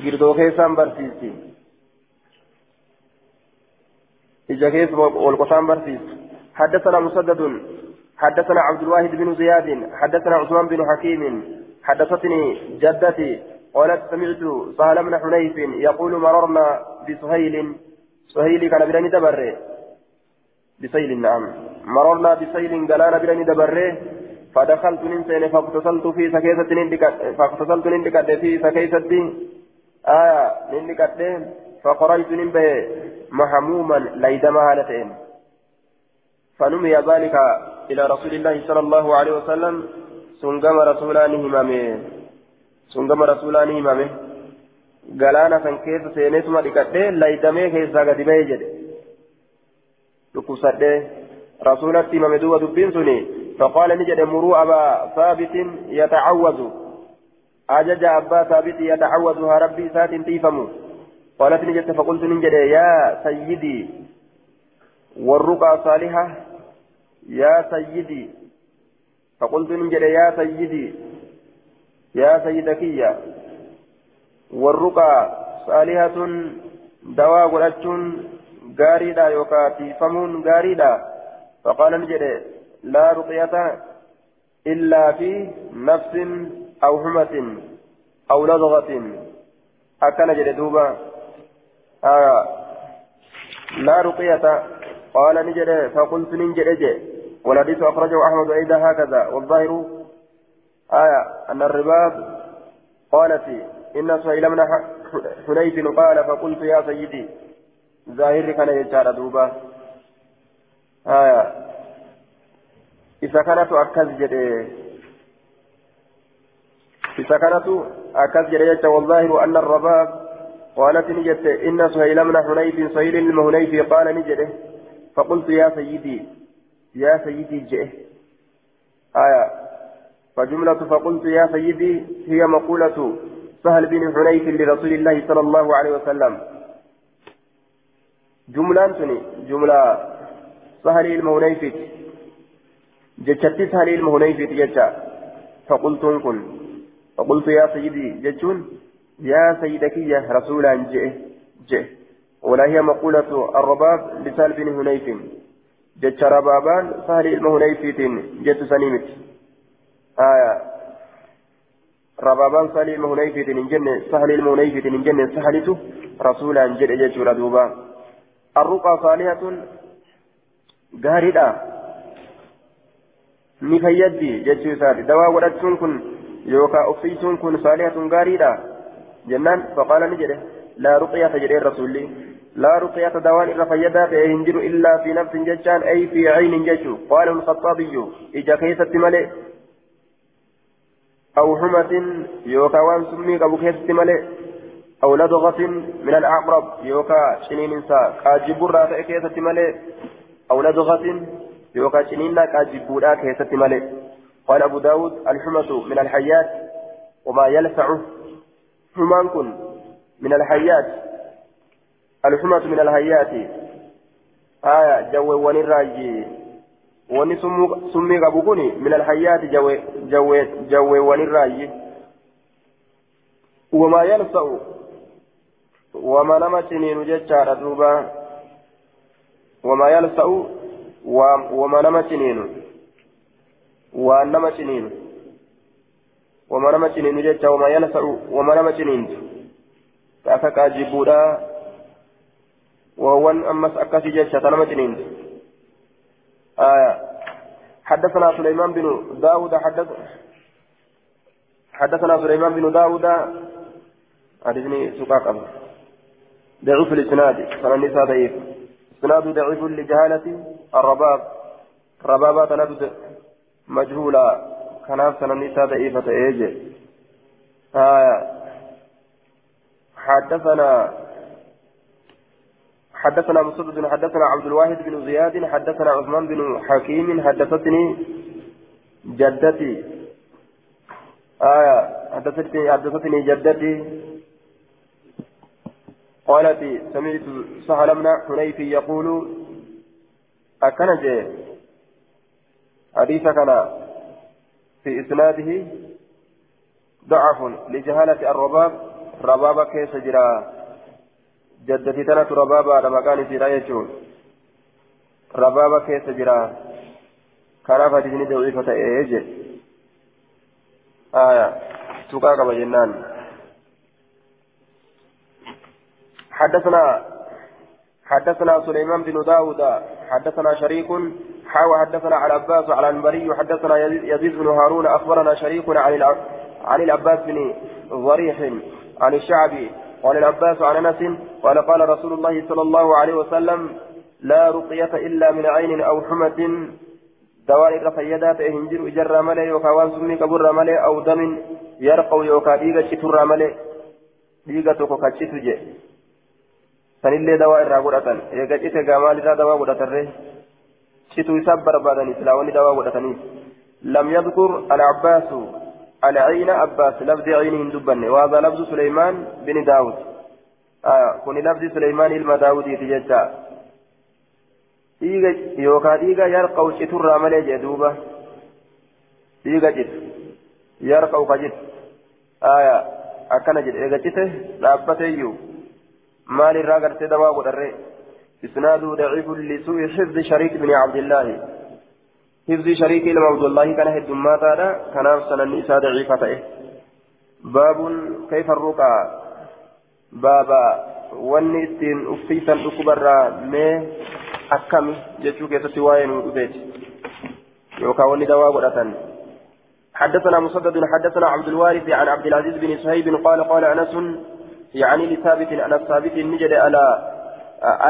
girdoo keessaan barsiisti ol qofaan barsiisti حدثنا مسدد حدثنا عبد الواحد بن زياد حدثنا عثمان بن حكيم حدثتني جدتي قالت سمعت سهل بن حنيف يقول مررنا بسهيل سهيل كان براني دبره. بسيل نعم. مررنا بسيل قلانا براني دبره فدخلت ننسين فاغتسلت في سكيسة فاغتسلت نندكت في سكيسة آية نندكت فقريت ننبه محموما ليدما هالتين فنمي ذلك إلى رسول الله صلى الله عليه وسلم rasuulaa ni himame galaana san keessa seeneetuma dhiqadhee laydamee keessaa gadi ba'ee jedhe dhukkubsadhee rasuulatti himame duuba dubbiin suni فقال نجد مروا أبا ثابت يتعوذ أجج أبا ثابت يتعوذها ربي سات تيفم قالت نجد فقلت نجد يا سيدي والرقى صالحة يا سيدي. فقلت نجد يا سيدي يا سيدكية. والرقى صالحة دواء قلتشون غاريدا يوكا تيفمون غاريدا فقال نجد لا رقية إلا في نفس أو حمة أو لدغة أكن جد دوبا. آه لا رقية. قال نجد فقلت نجد والحديث أخرجه أحمد أيضا هكذا. والظاهر آية أن الرباب قالت إن سهيل من حنيف قال فقلت يا سيدي ظاهر كان يجار دوبا. آية. إذا كانت أكز جدي إذا كانت أكز جدي والظاهر أن الرباب قالت نجت إن سهيل من حنيف سهيل المهنيف قال نجده فقلت يا سيدي يا سيدي جئ. آية فجملة فقلت يا سيدي هي مقولة سهل بن حنيف لرسول الله صلى الله عليه وسلم. جملة سني جملة سهل المهنيف جتشتي سهل المهنيف جتشا. فقلت كن. فقلت يا سيدي جتشون؟ يا سيدك يا رسولا جئ جئ ولا هي مقولة الرباب لسهل بن sahli ilma hunayfiitiin jettu sanii miti aya rabaabaan sahli ilma hunayfiitiin hin jenne sahli ilma hunayfiitiin hin jenne sahlitu rasuulaan jedhe jechuudha duuba arruqaa saalihatun gaariidha ni fayyaddi jechuu isaati dawaa godhachuun kun yookaan uffisuun kun saalihatun gaariidha faqaala ni jedhe laa ruqiyata jedheen rasuulli لا رقية دوان إلا فيدا فيهنجر إلا في نفس ججان أي في عين ججو قال الخطابي. إجا كيسة ملئ أو حمة يوكا وان سمي أبو كيسة ملئ أو لدغة من الأعقرب يوكا شنين إنسا. كاجبورا كيسة ملئ أو لدغة يوكا شنين كاجبورا كيسة ملئ قال أبو داود الحمة من الحيات وما يلسع حمان كن من الحيات. الحمة من الهيات آية جو ونراجي. وني سمي قبوكني من الحيات جو جو جو ونراجي. وما يلسع وما نما سنين جتشار دوبا وما يلسع وما نما سنين وانما سنين وما نما سنين جتشا وما يلسع وما نما سنين كافكا جبودا وهون أمس أكاسي جيشة تنمتنين آية. حدثنا سليمان بن داود حدث حدثنا سليمان بن داود. أرزني سقاق أبو. ضعيف الإسناد فالنساء ضعيف. إسناد ضعيف لجهالة الرباب. ربابة مجهولة كناف سنة النساء ضعيفة إيجي آية حدثنا حدثنا مسدد حدثنا عبد الواحد بن زياد حدثنا عثمان بن حكيم حدثتني جدتي۔ آية حدثتني حدثتني جدتي۔ قالت سمعت سهل بن حنيف يقول أكنج حديث كان في إسناده ضعف لجهالة الرباب. رباب كيس جراه جدتي تنا ربابا مكان سيرا يجون. ربابا كيس جرا كان فاتجني ضعيفة إيجي. آية. سوكا كما جنان. حدثنا حدثنا سليمان بن داود حدثنا شريك حاوى حدثنا على عباس على المري حدثنا يزيد بن هارون أخبرنا شريك عن عن العباس بن ضريح عن الشعبي قال العباس عن أنس قال قال رسول الله صلى الله عليه وسلم لا رقية إلا من عين أو حمة دوان الرفيدات هنجر إجر ملي يوكا وان سمي كبر ملي أو دم يرقو يوكا ديغا شتر ملي ديغا توكو كتشتو جي sanillee dawaa irraa godhatan eega cite gaamaalirraa dawaa godhatarre cituu isaa barbaadanii silaawwanni dawaa godhataniif lam yadkur al-abbaasu العين أباس لفظ عين دبن وهذا لفظ سليمان بن داود آه كن لفظ سليمان إلما داود يتججى dhiiga yookaan dhiiga yarqa'u citurraa malee jee duuba dhiiga citu yarqa'u ka aya akkana jedhe eega cite dhaabbateeyyuu maalirraa gartee dawaa godharre isnaaduu daciifun lisuu'i xifdi shariik bini cabdillaahi حفظ شريك إلى عبد الله كان هدما تادا كان سنن إساء ضعيفة إيه باب كيف الرقى بابا wanni ittiin uffiisan dhukubarraa mee akkami jechuu keessatti waa'ee nu dhufeeti حدثنا مسدد حدثنا عبد الوارث عن عبد العزيز بن صهيب قال قال انس يعني لثابت أنا ثابت نجد على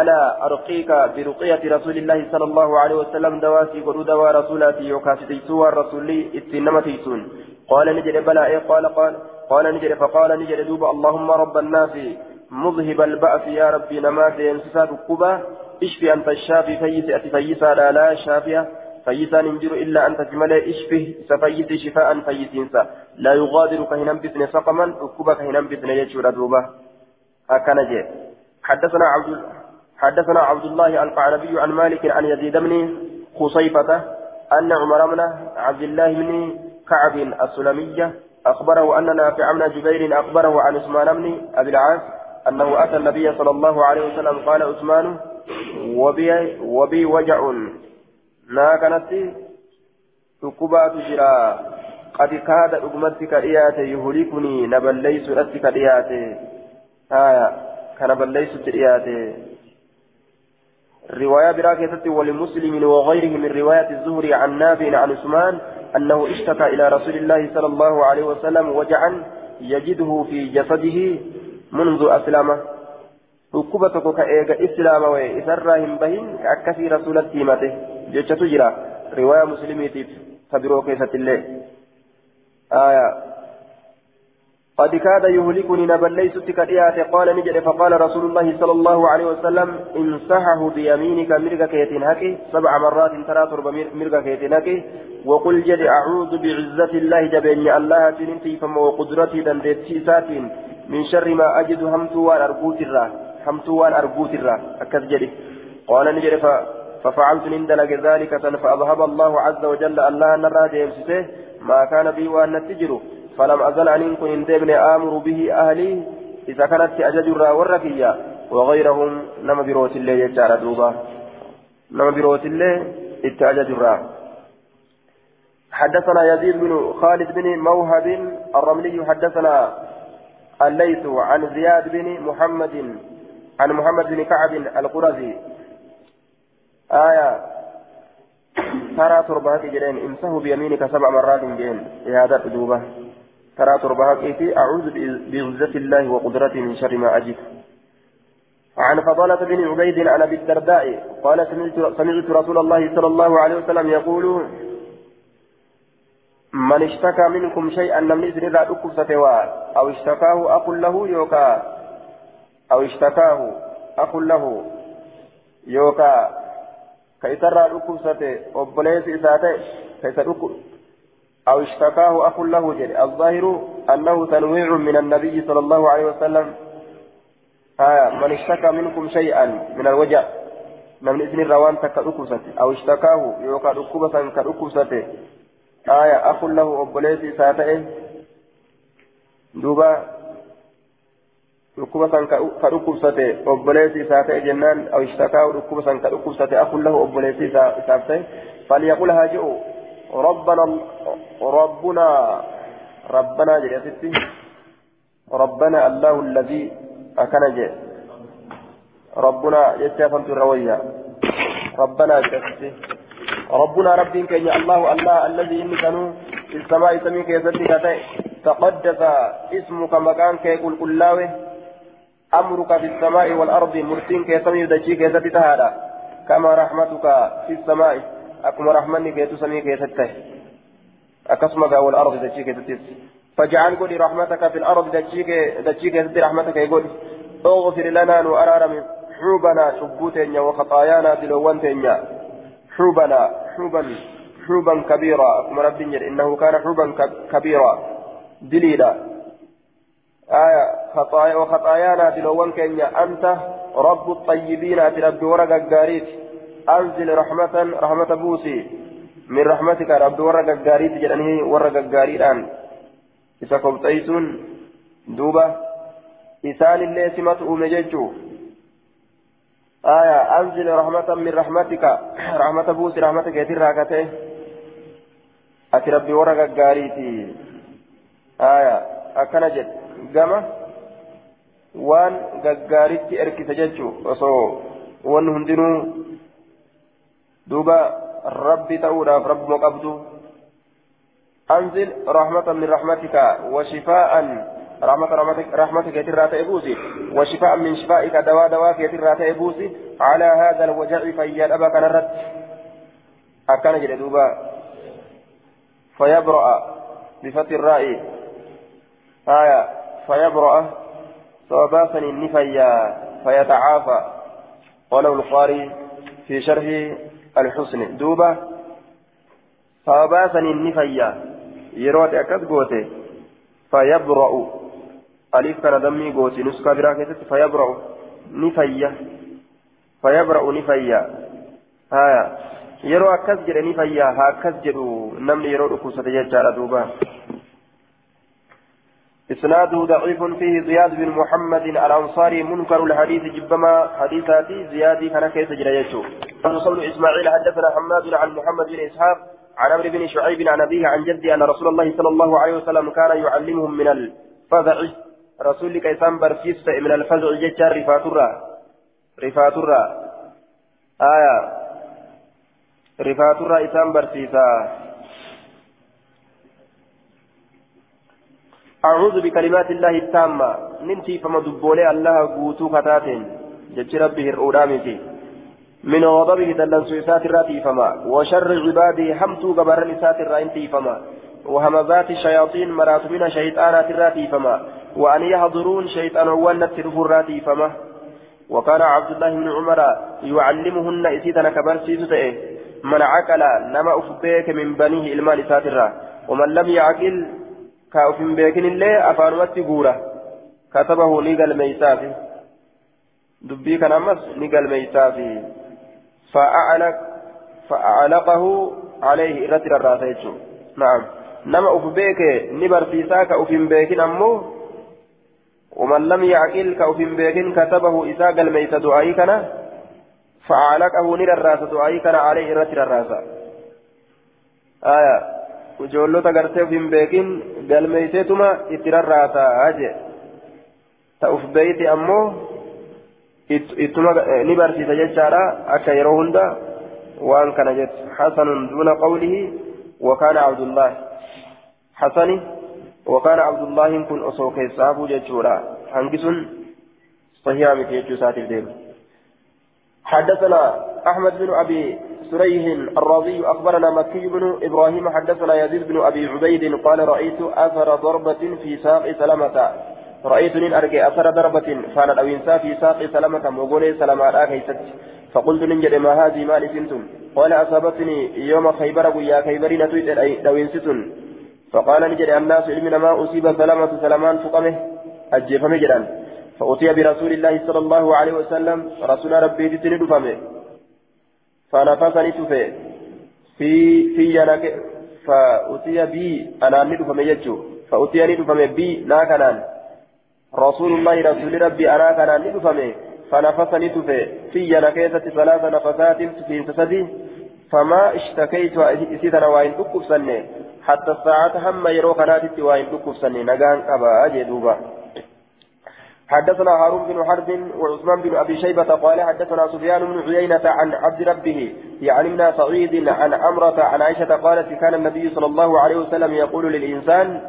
ألا أرقيك برقية رسول الله صلى الله عليه وسلم دواسي قلوا دوا رسولاتي يوكاسي تيسوا الرسولي إتنما تيسون. قال نجد بلا إيه قال قال قال نجد فقال نجد دوب اللهم رب الناس مذهب البأس يا ربي نمات ينسسا القبى اشفي أنت الشافي فيس أتي فيسا لا شافية. فيسا ننجر إلا أنت جمال إشفه سفيس شفاء فيسينسا لا يغادر كهنم بثن سقما القبى كهنم بثن يجور دوبة. أكنجي حدثنا عبد حدثنا عبد الله القعنبي عن مالك عن يزيد بن خصيفة أن عمر بن عبد الله بن كعب السلمية أخبره أن نافع بن جبير أخبره عن عثمان بن أبي العاص أنه أتى النبي صلى الله عليه وسلم قال عثمان وبي, وبي وجع ما كانت تكبات جرا قد كاد أمتك إياتي يهلكني نبليس أتك إياتي آية كان بليس إياتي رواية براكة ولمسلم وغيره من رواية الزهري عن نافع عن عثمان أنه اشتكى إلى رسول الله صلى الله عليه وسلم وجعا يجده في جسده منذ أسلمه dhukkuba tokko ka eega islaama waye isarraa hin jechatu jira. Riwaayaa muslimiitiif ta biroo keessatti illee قد كاد يهلكني نبليست كديات قال نجد فقال رسول الله صلى الله عليه وسلم انصحه بيمينك مرقى كيتين هكي سبع مرات ترى تربى مرقى كيتين هكي وقل جد أعوذ بعزة الله جبين الله تنتي فما وقدرتي دندت سيساتين من شر ما أجد همت وأرجوت الراه همت وأرجوت الراه أكد جدي قال نجد ففعلت نندلق ذلك فأذهب الله عز وجل الله نرى جيمسته ما كان بي وأن تجروا فلم أزل أن إن آمر به أهلي. إذا كانت أجج والركية وغيرهم نما بروت الله يجعل دوبا. نما بروت الله إتأجج حدثنا يزيد بن خالد بن موهب الرملي حدثنا الليث عن زياد بن محمد عن محمد بن كعب القرزي. آية. ترى تربهك جرين. امسه بيمينك سبع مرات جين هذا دوبه ترى تربهك أعوذ بعزة الله وقدرته من شر ما أجد. عن فضالة بن عبيد عن أبي الدرداء قال سمعت, سمعت رسول الله صلى الله عليه وسلم يقول من اشتكى منكم شيئا لم يزن إذا أكف أو اشتكاه أقل له يوكا. أو اشتكاه أقل له يوكا. كيسر أكف ستي وبليس إساتي كيسر أو اشتكاه أخ له جل الظاهر أنه تنويع من النبي صلى الله عليه وسلم آه من اشتكى منكم شيئا من الوجع من إذن الروان تكأكبسته أو اشتكاه يوكا أكبسا كأكبسته آية أخ له أبوليسي ساتئه دوبا ركوبة كركوبسة أبوليسي ساتئ جنان أو اشتكاه ركوبة كركوبسة أخ له أبوليسي ساتئ فليقول هاجئوا ربنا ربنا ربنا جلستي ربنا الله الذي أكن جي ربنا يتفهمت الروية ربنا جلستي ربنا ربي كي الله الله الذي إني كانوا السماء سميك يزدك تقدس اسمك مكان كي قل قلاوه أمرك في السماء والأرض مرسين كي سمي دجيك يزدك هذا كما رحمتك في السماء أكما رحمني كيتو سمي كيتته أكسمك والأرض دجيك تتس فاجعل قولي رحمتك في الأرض دجيك تتس رحمتك يقول اغفر لنا وأرارم حوبنا شبوتين وخطايانا تلوانتين حوبنا حوبا حوبا كبيرا. أكما رب إنه كان حوبا كبيرا. دليلا. آية خطايا وخطايانا تلوان كينيا. أنت رب الطيبين أتربي ورقة قاريت أنزل رحمة رحمة بوسي. من رحمتك رب ورق الجاري تجدني ورق الجاري الآن إذا قبطيسون دوبة إسان اللي سمت أمججو آية. أنزل رحمة من رحمتك. رحمة بوسي. رحمتك يتراكته أتي ربي ورق الجاري آية. أكنجت. جمع waan gaggaaritti erkisa jechuu osoo wanni hundinuu دوبا ربي تؤلاف رب مقبض أنزل رحمة من رحمتك وشفاء رحمة رحمتك رحمتك يترى إبوسي وشفاء من شفائك دواء دواء يترى إبوسي على هذا الوجع فيا أبا كان رد أكان جل دوبا فيبرأ بفتح الرأي آية فيبرأ صوباسني النفيا فيتعافى. قاله القاري في شرح الحسن. دوبا فباسني النفيا. يروت أكد قوتي فيبرأ. أليف كان دمي قوتي. نسكا براكتت فيبرأ نفيا. فيبرأ نفيا. هايا yeroo akkas jedhe ni fayyaa haa akkas jedhu namni yeroo إسناده ضعيف فيه زياد بن محمد الأنصاري منكر الحديث جبما حديثاتي زياد كان كيس جريته. بن إسماعيل حدثنا حماد عن محمد بن إسحاق عن عمرو بن شعيب عن أبيه عن جدي أن رسول الله صلى الله عليه وسلم كان يعلمهم من الفزع. رسول كيسان برسيس من الفزع جتار رفاترة رفاترة آية. رفاترة إسان برسيسا أعوذ بكلمات الله التامة. ننتي فما دبولي الله قوتو كتاتين. جج ربه الأولامتي من غضبه دلن سيسات الراتي فما. وشر عباده حمتو قبر نسات الرائنتي فما. وهمزات الشياطين مرات من شيطانات الراتي فما. وأن يحضرون شيطان ونت الراتي فما. وكان عبد الله بن عمر يعلمهن إسيتنا كبرسيس تئه من عقل نما أفبيك من بنيه إلمان ساترا ومن لم يعقل كأفن بيكن الله أفانوات قورة كتبه نيقل ميسافي دبي كان أمس نيقل ميسافي فأعلق فأعلقه عليه رتر الراسيتشو نعم نما أفبيك نبرسيساك أفن بيكن أمه ومن لم يعقل كأفن بيكن كتبه إساق الميت دعائي كان فعلقه نير الراس دعائي كان عليه رتر الراس آية وجولوتا غرتي أفن بيكن galmeeyseetuma itti rarraasaa jee ta'uuf beeyti ammoo ittuma ni barsiisa jechaadha akka yeroo hunda waan kana jettu hasanun duuna qawlihi wakaana abdullaahi hasani wakaana abdullaahin kun osoo keessaafuu jechuudha hangi sun sahihaa miti jechuu isaatiif deema حدثنا أحمد بن أبي سريه الرازي أخبرنا مكي بن إبراهيم حدثنا يزيد بن أبي عبيد قال رأيت أثر ضربة في ساق سلمة رأيت من أرجع أثر ضربة فانا أوينسا في ساق سلمة مغولي سلمة كيست. فقلت ننجد ما هذه ما لسنتم قال أصابتني يوم خيبر ويا خيبرين تويت دوينستن فقال نجد الناس علمنا ما أصيب سلمة سلمان فقمه. أجيب مجدا فأتي برسول الله صلى الله عليه وسلم. رسول ربي تتني دفمه. فنفسني تفه في في ينك فأتي بي أنا ندفمه يجو فأتي ندفمه بي لا كنان رسول الله رسول ربي أنا كنان ندفمه فنفسني تفه في ينكيسة ثلاث نفسات في سدي فما اشتكيت إسيدنا وإن أكف حتى الساعة هم يروك ناتت وإن أكف سنة نقان أبا أجي دوبا حدثنا هارون بن حرب وعثمان بن أبي شيبة قال حدثنا سفيان بن عيينة عن عبد ربه يعني من سعيد عن عمرة عن عائشة قالت كان النبي صلى الله عليه وسلم يقول للإنسان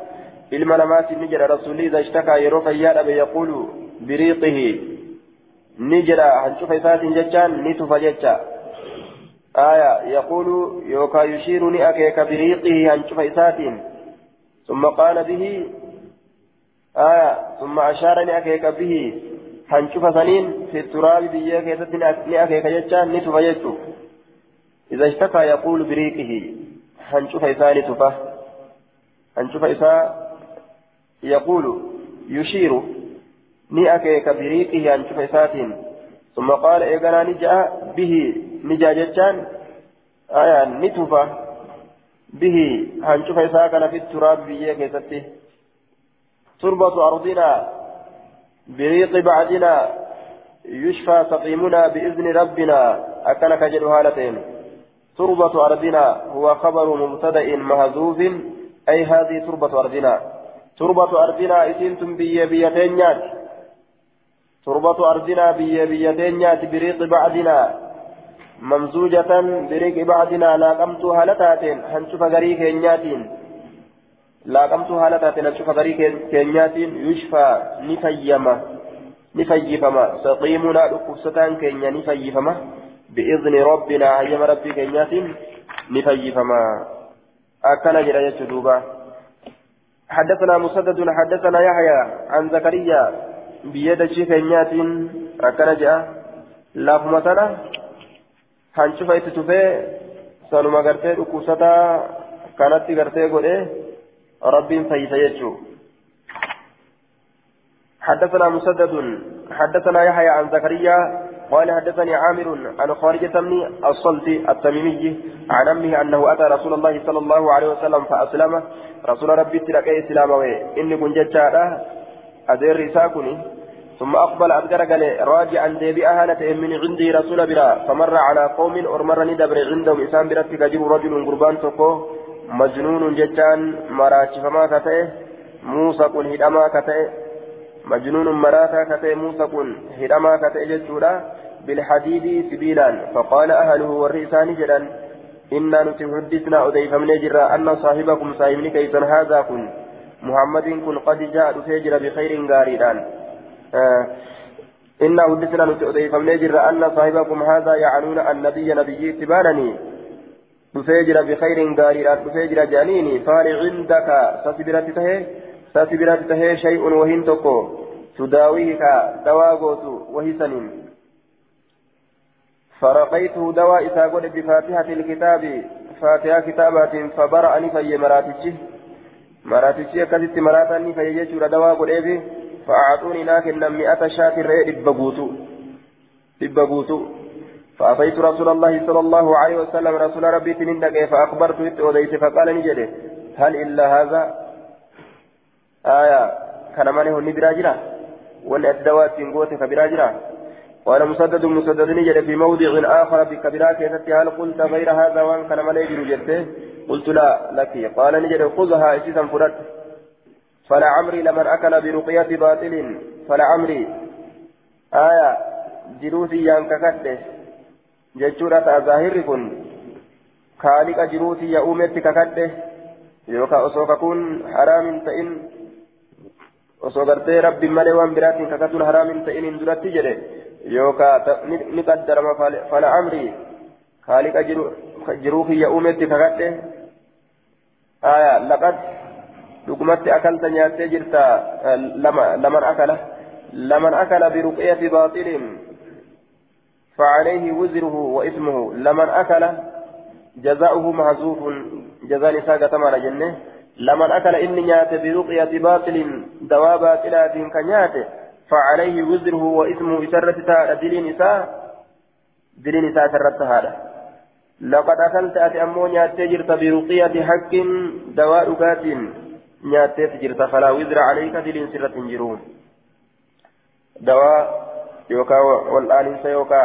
المنامات نجر رسول إذا اشتكى يروف يا يقول بريقه. نجر هنشوف فيسات ججان نتف آية يقول يوكا يشيرني أكيك بريقه هنشوف فيسات ثم قال به آية ثم أشار لأكيك به هنشوف سنين في التراب كيست لأكيك يجان نتف يجو إذا اشتكى يقول بريقه هنشوف إساء نتفه هنشوف إساء يقول يشير akeeka biriiqihi hancufa isaatiin ثم قال إيقنا نجا به نجا جتان آية نتفا به هنشوف إساء في التراب بيه كيستي تربة أرضنا بريق بعدنا يشفى سقيمنا بإذن ربنا أكنك جل هالتين تربة أرضنا هو خبر مبتدأ مهزوف أي هذه تربة أرضنا. تربة أرضنا إسنتم بي بيتين تربة أرضنا بي بيتين بريق بعدنا. ممزوجة بريق بعدنا لاقمتها لتاتين. هنشوف غريك نياتين garii keenyaatiin yushfaa ni fayyama ni fayyifama saqiimunaa dhukkubsataan keenya ni fayyifama bi'izni rabbinaa hayyama rabbii keenyaatiin ni fayyifama akkana jedha jechuu duuba حدثنا مسدد حدثنا يحيى عن زكريا بيد الشيخ نياتين أكن جاء لافمتنا هنشوف ايتتوفي سنما غرتي ركوستا كانت غرتي قولي رب فيسيجو حدثنا مسدد حدثنا يحيى عن زكريا قال حدثني عامر عن خارجة بن الصلت التميمي عن أمه أنه أتى رسول الله صلى الله عليه وسلم فأسلم. رسول ربي تلقى إسلامه. إني كنت جاء أدير رساكني. ثم أقبل أبدر راجعا ديبي أهانة من عندي رسول برا. فمر على قوم أرمر ندبر عندهم. إسام برتك جيب رجل قربان تقو. مجنون جتان مراجفما كتئ موسى كن هدما كتئ مجنون مراتا كتئ موسى كن هدما كتئ جتورا بالحديد سبيلا فقال أهله والرئسان جدا إنا نتحدثنا أديف من جرا أن صاحبكم صاحبني كيسا هذا كن. محمد كن قد جاء فجر بخير غاريدان. آه إنا حدثنا نتؤذي فمنجر أن صاحبكم هذا يعنون النبي نبي تبانني. تفجر بخير قارئا تفجر جانيني فهل عندك ساسبرات تهي ساسبرات تهي شيء وهن تكو تداويه دواغوت وهي سنين فرقيته دواء إساقون بفاتحة الكتاب فاتحة كتابات فبرأني في مراتجه مراتجه كذبت مراتني في يجور دواء قريبه فأعطوني لكن مئة شاة رئي دبغوتو دبغوتو فأتيت رسول الله صلى الله عليه وسلم رسول ربي تنين فأخبرت وديت فقال نجده هل إلا هذا؟ آية كان مانه نبراجرة وأن الدواء تنقوت كبراجرة وأنا مسدد مسدد نجد في موضع آخر بكبراك هل قلت غير هذا وأن كان مانه يجري قلت لا لك. قال نجد خذها إسيسا فرد. فلعمري لمن أكل برقية باطل فلعمري آية جروسي ينككته jechuudha ta'a zaahirri kun kaaliqa jiruuti ya uumetti kakadhe yookaan osoo kakuun haraamin ta'in osoo gartee rabbiin malee waan biraatiin kakatuun haraamin ta'iniin duratti jedhe yookaan ni qaddarama fala amri kaaliqa jiruu kiyya uumetti kakadhe aya laqad dhugumatti akalta nyaattee jirta laman akala laman akala biruqiyati baaxiliin فعليه وزره واسمه لمن أكل جزاؤه محذوف جزاء نساء تمام جنة. لمن أكل إني نيات برقية باطل دواء باطلات كنيات فعليه وزره واسمه إسرة دليل نساء دليل نساء سرت هذا. لقد أكلت أتي أمو نيات جرت برقية حق دواء قات نيات جرت فلا وزر عليك دليل سرة جرون. دواء يوكا والآنسة يوكا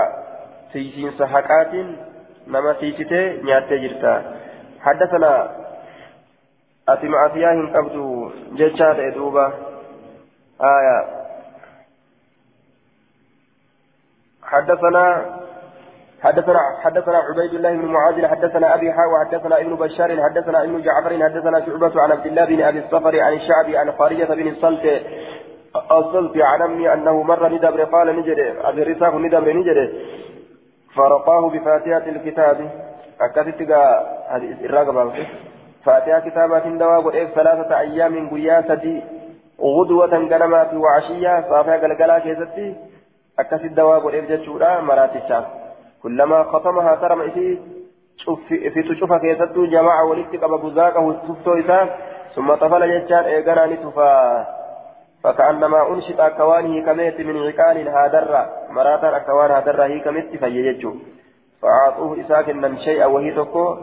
تيسين سحقات نما تيسته نياتي جرتا حدثنا أتي مع فياه قبض ججات إدوبة آية حدثنا حدثنا حدثنا عبيد الله بن معاذ حدثنا ابي حاء وحدثنا ابن بشار حدثنا ابن جعفر حدثنا شعبة عن عبد الله بن ابي الصفر عن الشعبي عن خارجة بن الصلت الصلت عن أنه مر ندبر قال نجري رساق ندبر نجري فرقاه بفاتحة الكتاب. أكدت الرقبة فاتحة كتابات دواء قريب ثلاثة أيام قيا سدي غدوة قلمات وعشية صافية قلقلا كيستي أكدت الدواء قريب جتشورا مراتشا. كلما ختمها ترم إسي في تشوفها كيستو جماعة ولدت قبل بزاقه السفتو ثم طفل جتشان إيقنا نتفا فكأنما أنشط أكوانه كميت من عقال هادرة مراتا أكوان هادرة هي كميت فيججو فأعطوه إساكنا شيئا وهي تكو.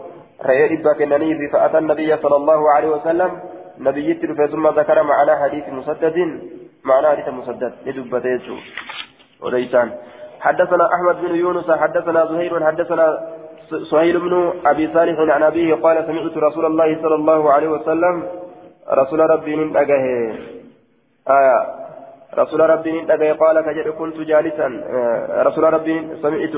رأي كنني فأتى النبي صلى الله عليه وسلم. نبي يتر ثم ذكر معنا حديث مسدد. معنى حديث مسدد. لدبته يجو وليسان حدثنا أحمد بن يونس حدثنا زهير حدثنا سهيل بن أبي صالح عن أبيه قال سمعت رسول الله صلى الله عليه وسلم. رسول ربي من أجهه. آية. رسول ربي نتبه قال كجد كنت جالسا. آه رسول ربي سمعت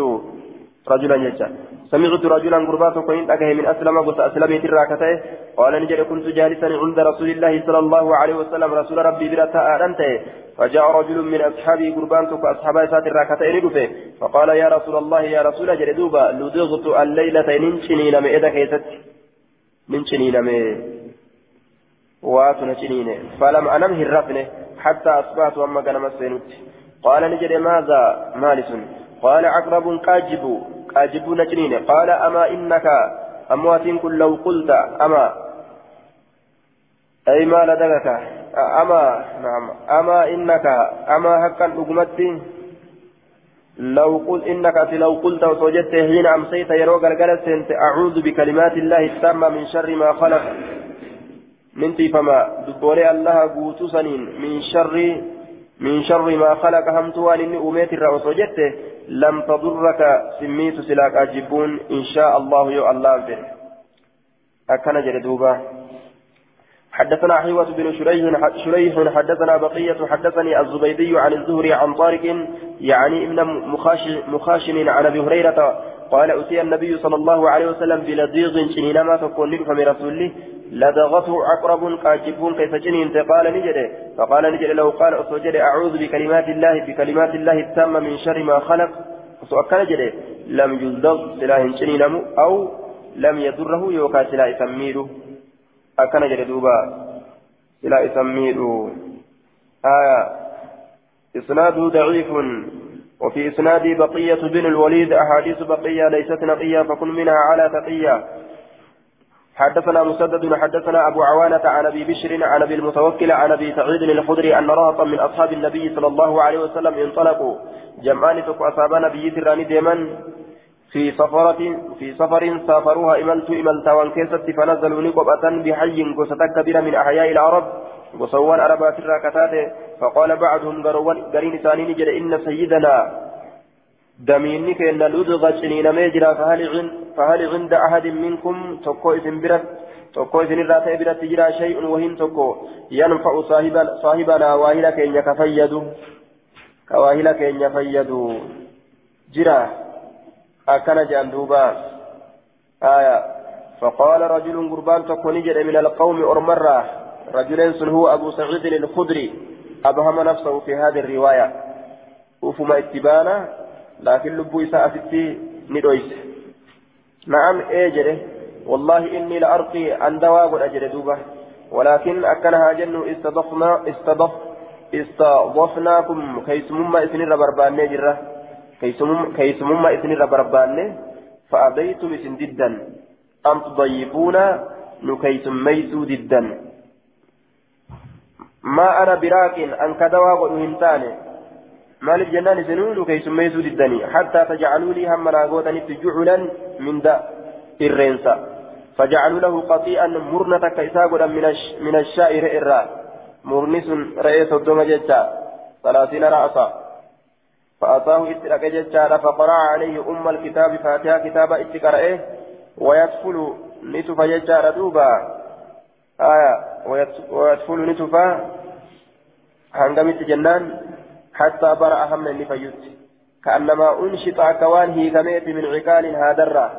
رجلا يجا. سمعت رجلا قربات كوين أجه من أسلم قلت أسلمت الراكته قال نجد كنت جالسا عند رسول الله صلى الله عليه وسلم. رسول ربي برتا أنته فجاء رجل من أصحابي قربان أصحاب سات الراكتين دفه فقال يا رسول الله يا رسول جردوبا لدغت الليلة ننشنين مئدك يست ننشنين مئدك واتنا جنين فلم أنم هرفنه حتى أصبحت وأما كان مسينوت قال نجد ماذا؟ مالس. قال عقرب كاجب. كاجب نجنين قال أما إنك أموات كل لو قلت. أما. أي ما لدغك؟ أما. نعم. أما إنك. أما حقا أقمت. لو قل إنك لو قلت وسوجدت حين أمسيت يروق الجلسة أعوذ بكلمات الله التامة من شر ما خلق. ننتي فما دبولي الله قوتو سنين. من شر من شر ما خلق همتوان إني أميت الرأس وجدته لم تضرك سميت سلاك أجبون إن شاء الله يو الله به أكن جردوبا حدثنا حيوة بن شريح حدثنا بقية. حدثني الزبيدي عن الزهري عن طارق يعني ابن مخاشن عن أبي هريرة قال أتي النبي صلى الله عليه وسلم بلديغ شنينما تكون من رسوله. لدغته عقرب قاجبون كيف جنين؟ قال نجد. فقال نجد لو قال أسوجد أعوذ بكلمات الله بكلمات الله التامة من شر ما خلق. وسؤال نجد. لم يلدغ سلاح شنينم أو لم يضره يوكا سلاح سميره أكن جد دوبا. سلاح سميره آية إسناده ضعيف. وفي إسناد بقية بن الوليد أحاديث بقية ليست نقية فكن منها على تقية. حدثنا مسدد حدثنا أبو عوانة عن أبي بشر عن أبي المتوكل عن أبي سعيد الخدري أن رهطا من أصحاب النبي صلى الله عليه وسلم انطلقوا. جمعان تك أصحاب نبي تراني ديما في سفرة في سفر سافروها إملت إملت وانكست فنزلوا نقبة بحي قصتك كبيرة من أحياء العرب. وصوان أربات الراكتات فقال بعضهم قرين ثاني نجد إن سيدنا دميني كأن لدغ سنين ميجرا فهل فهل عند أحد منكم تكو إذن برت تكو إذن الرات برت تجرى شيء وهن تكو؟ ينفع صاحب صاحبنا واهلا كأن يكفيد كواهلا كأن يفيد جرا أكن جندوبا آية. فقال رجل قربان تكو نجد من القوم أرمرة. رجل هو أبو سعيد الخدري. أبهم نفسه في هذه الرواية. وفما اتبانا لكن لبو إساء ستي ندويس. نعم إيه والله إني لأرقي عن دواء أجر دوبة. ولكن أكنها جن استضفنا استضف استضفناكم كيسمما إثني ربربان جرة. كيسمما إثني ربربان فأبيتم إثن جدا. أن تضيفونا نكيسم ميسو جدا. ما أنا براك أن كدوا وإنتاني maaliif jennaan isin hundu keessummeessuu diddanii hattaa tajacaluu lii hamma naa gootanitti juculan minda irreensa فجعلوا له قطيئا مرنة كيسا قدا من الشائر إرى مرنس رئيس الدم ججا. ثلاثين رأسا. فأتاه اترك ججا. فقرأ عليه أم الكتاب فاتها كتاب اتقرأه ويدخل نتف ججا دوبا آية ويدخل نتف هنگمت جنان حتى برأ هم اللي فيوت. كأنما أنشط أكوان هي كميت من عقال هادرة.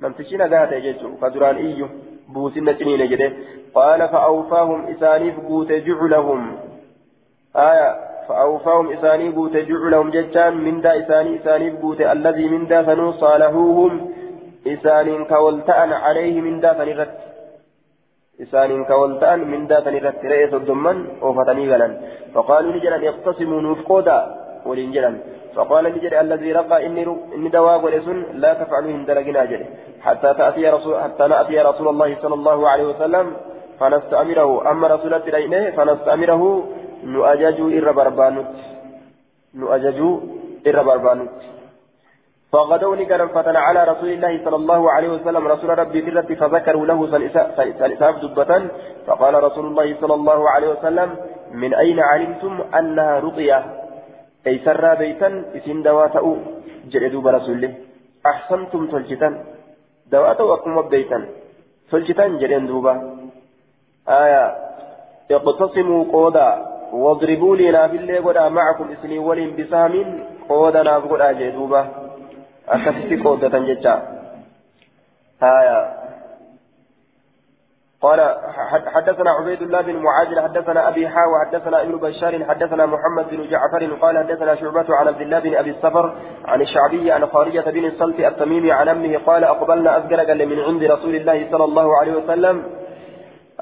نمتشين ذات يجيسو فدران إيو بوسنة سنين جده قال فأوفاهم إسانيف قوت جعلهم. آية فأوفاهم إساني قوت جعلهم ججان من دا إساني إسانيف قوت الذي من دا ثنو صالحوهم إسانين كولتأن عليه من دا ثنرت إسانين كولتان من داتني رت رئيس الدمان وفتني غلن فقالوا نجلا يقتسموا نفقودا ولنجلا فقال نجل الذي رقى إني, إني دواء ولسن لا تفعلوا من درجنا جل حتى تأتي رسول حتى نأتي رسول الله صلى الله عليه وسلم فنستأمره أما رسول الله فنستأمره نؤججوا إر بربانوت نؤججوا إر بربانوت فغدوا نقرا فتن على رسول الله صلى الله عليه وسلم. رسول ربي كرت فذكروا له سلساب دبة. فقال رسول الله صلى الله عليه وسلم من أين علمتم أنها رقية؟ أي سر بيتا اسم دواتأ جلدوا برسوله أحسنتم تلجتا دواتأ أقوم بيتا. تلجتا جلين آية اقتصموا قودا واضربوا نافل قودا معكم إسني ولين بسهم قودا ناف قودا جلدوبا أكثت قودة ججا آية قال حدثنا عبيد الله بن معاذ حدثنا أبي حا وحدثنا ابن بشار حدثنا محمد بن جعفر قال حدثنا شعبة عن عبد الله بن أبي الصفر عن الشعبي عن خارجة بن الصلت التميمي عن أمه قال أقبلنا أذكر من عند رسول الله صلى الله عليه وسلم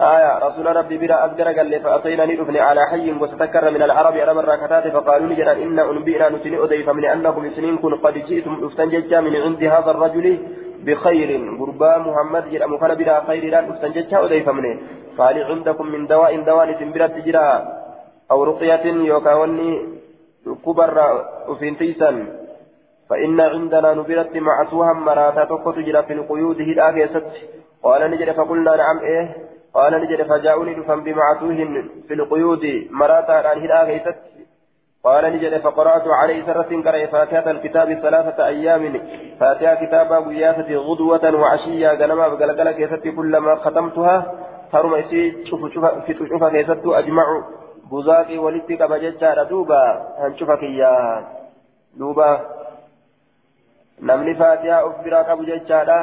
آية رسول ربي بلا أذكر قال لي فأتينا ندفن على حي وستكر من العرب أرب الراكتات فقالوا لي جنا إن أنبئنا نتني أديف من أنكم سنين كن قد جئتم أفتنججا من عند هذا الرجل بخير. قربا محمد جل مكان بلا خير لا أفتنججا أديف منه. قال عندكم من دواء دواء تنبرا تجرا أو رقية يوكاوني كبر أفنتيسا فإن عندنا نبرت معتوها مراتا تجرا في القيود هدى قال نجد فقلنا نعم إيه. قال نجد فجاءوني دفن بمعتوه في القيود مراتا عن هدا غيثت. قال نجد فقرأت عليه سرة قرأ فاتحة الكتاب ثلاثة أيام. فاتحة كتابا بياسة غدوة وعشية قنما بقلقل كيست كلما ختمتها. ترمى إسي شوف شوف في شوف كيست أجمع بزاقي ولدتك بججار دوبا. هنشوفك يا دوبا. biraa qabu jechaadha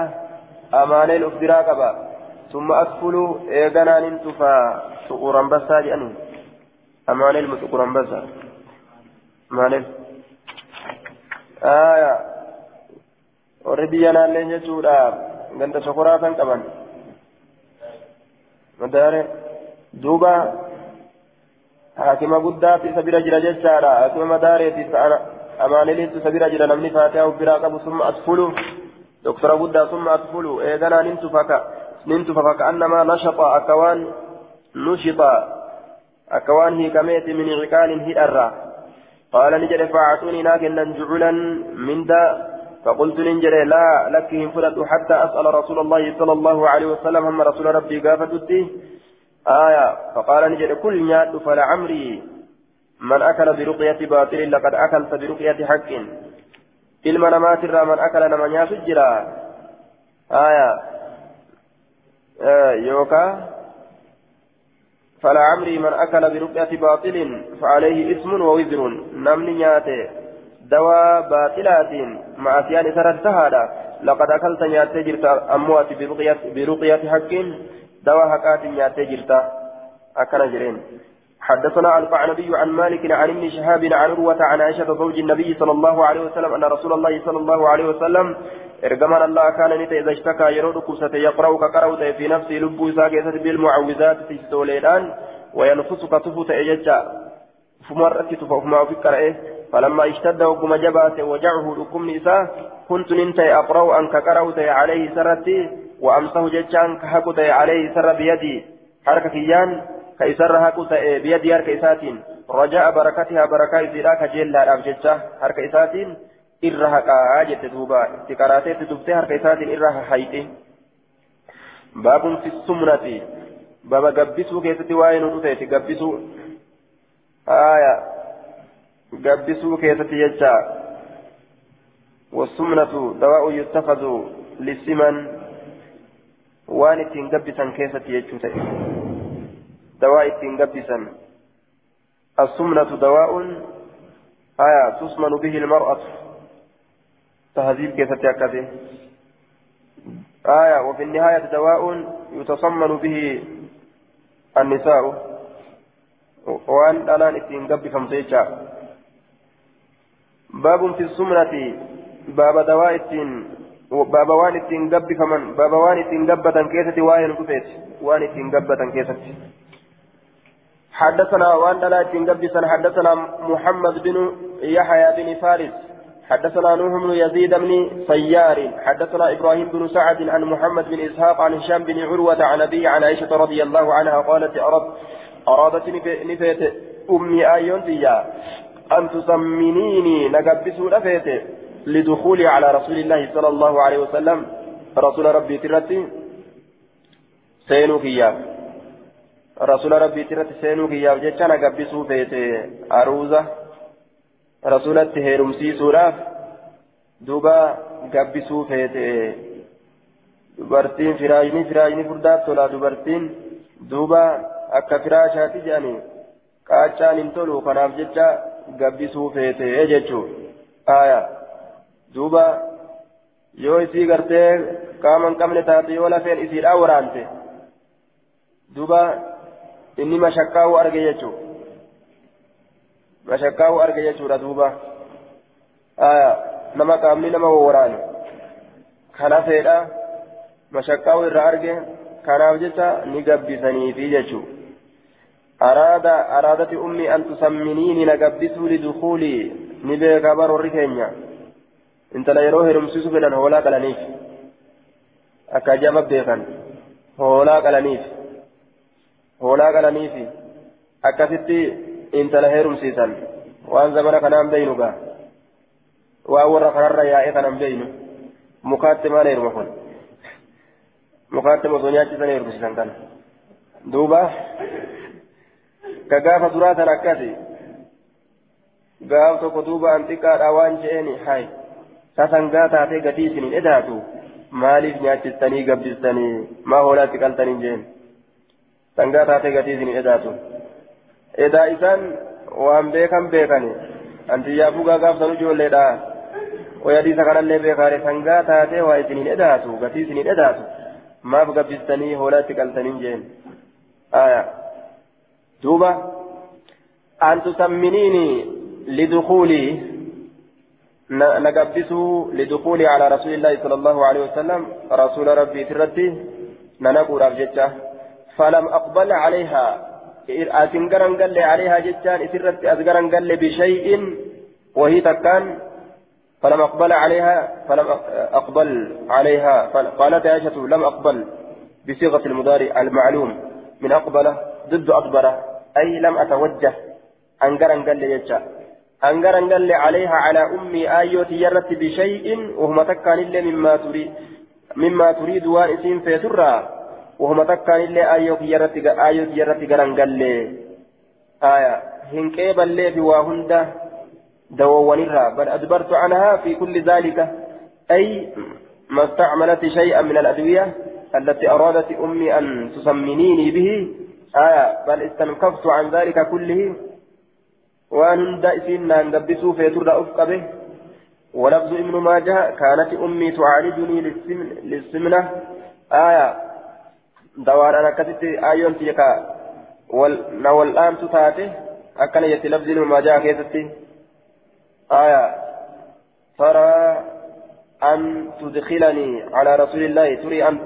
amaaneen of biraa qaba ثم أدخل إيغانا ننتفى سقورا بسا جاني. أماني المسقورا بسا ماني آية. وربيانا لين جسودا غنت شكرا كان كمان. مداري. دوبا. حاكم قدات سبيل جرى جسارا. حاكم مداري أماني لين سبيل جرى نمني فاتحة وبراقب ثم أدخل دكتور قدا ثم أدخل إيغانا ننتفى ننت فكأنما نشط أكوان نشط أكوان هي كميت من عقال هي الرا قال نجري فأعطوني ناكنا جعلا من دا فقلت ننجري لا لك فرد حتى أسأل رسول الله صلى الله عليه وسلم هم رسول ربي قافتي آية. فقال نجري كل نيات فلعمري من أكل برقية باطل لقد أكلت برقية حق. إلما نمات من أكل نمن يسجرا آية. يوكا. فلا عمري من أكل برقية باطل فعليه اسم ووزر. نمني نياتي دواء باطلات مع سيان سرد لقد أكلت نياتي جرت أموات برقية, برقية حق. دواء حقات نياتي جرت أكل جرين. حدثنا القعنبي عن مالك عن ابن شهاب عن عروة عن عائشة زوج النبي صلى الله عليه وسلم أن رسول الله صلى الله عليه وسلم إرجمان الله كان نتا إذا اشتكى يرود كوسة يقرأ كقرأت في نفسه لبو ساكتة بالمعوذات في السوليدان وينفس كتفوت إججا فمرت تفهما في كرأه فلما اشتد وقم جبات وجعه لكم نساء كنت ننتي أقرأ أن كقرأت عليه سرتي وأمسه ججان كهكت عليه سر بيدي حركة كيان كيسر هكت بيدي حركة إساتين رجاء بركتها بركة إذا كجيل لا أبججة حركة إساتين duuba itti qaraateetti duftee harka isaatiin irra hayxe baabun fi sumnati baba gabbisuu keessatti waa'ee nu dhufeeti gabbisuu haaya gabbisuu keessatti jecha والسمنة دواء يتخذ للسمن waan ittiin gabbisan keessatti jechuu ittiin gabbisan السمنة دواء آية تسمن به المرأة. تهذيب كيف تأكده؟ آية وفي النهاية دواء يتصمن به النساء. وأن الآن اتنقب فمسيجا باب في السمنة. باب دواء باب وان اتنقب فمن باب وان اتنقبة كيسة وان كفيت؟ وان اتنقبة كيسة حدثنا وان لا اتنقب حدثنا محمد بن يحيى بن فارس حدثنا نوح بن يزيد بن سيار حدثنا إبراهيم بن سعد عن محمد بن إسحاق عن هشام بن عروة عن ابي عن عائشة رضي الله عنها قالت أرد أرادت نفيت أمي آيون أن تسمنيني نقبسوا نفيت لدخولي على رسول الله صلى الله عليه وسلم. رسول ربي ترتي سينو كياب رسول ربي ترتي سينو كياب جتشا نقبسوا فيت اروزه rasulatti heerumsiisuudhaaf duuba gabbisuu feete dubartiin firaashni firaashni furdaaf tola dubartiin duuba akka firaashaati jedhani qaacaan hin tolu kanaaf jecha gabbisuu feete jechuu aya duuba yoo isii gartee qaama hin qabne taate yoo lafeen isiidhaa waraante duuba inni mashakkaa'uu arge jechuu mashakkaa'u arge jechuudha duuba nama qaamni nama waraane kana feedha mashakkaa'u irraa arge kanaaf jecha ni gabbisaniifi jechuu أراد أرادت أمي أن تسمنيني نقبسوا لدخولي نبيك بر الركينيا انت لا يروه رمسيس فلان هولا قلنيف أكاجاب بيخان هولا قلنيف هولا intala heerumsiisan waan zamana kanaan beeynu gaa waan warra kanarra yaa'ee kanan beeynu mukaatti maal heeruma kun mukaatti osoo nyaachisan heerumsiisan kana duuba ka gaafa duraa tan akkasi gaaf tokko duuba an xiqqaadha waan je'eeni hay sasangaa taatee gatii isinin edaatu maaliif nyaachistanii gabbistanii maa hoolaatti qaltanii jeen sangaa taatee gatii isinin edaatu. Edaa isaan waan beekan beekani antiyyaafuu gaagaafsan ijoolleedha. ويدي سكن اللي بخاري سنغا تاتي وإسنين إداتو غتي سنين إداتو ما بقبستني هولا تقلتنين جين آية دوبا أن تسمنيني لدخولي نقبسه لدخولي على رسول الله صلى الله عليه وسلم رسول ربي ترتي ننقر أبجتة فلم أقبل عليها. أتنقرن قال لي عليها جتان إسرت أذقرن قال لي بشيء وهي تكان فلم أقبل عليها فلم أقبل عليها. قالت عائشة لم أقبل بصيغة المضارع المعلوم. من أقبل ضد أقبل أي لم أتوجه. أنقرن قال لي جتان أنقرن قال لي عليها على أمي آيوتي يرت بشيء وهم تكان إلا مما تريد مما تريد وان في ترى وهم تكان إلا آيوتي يرت آيوتي يرت قرن قال لي آية. هنكيبا لي في واهنده دوونرها بل أدبرت عنها في كل ذلك. أي ما استعملت شيئا من الأدوية التي أرادت أمي أن تسمنيني به. آية. بل استنكفت عن ذلك كله. وأن هند إسينا نقبسوا في ترى أفق به. ولفظ ابن ماجه كانت أمي تعالجني للسمنة. آية. دوار أنا كتبت آيون تيكا والآن تتاته أكن يتي لفظ ابن ماجه كيستي آية أن تدخلني على رسول الله تري أن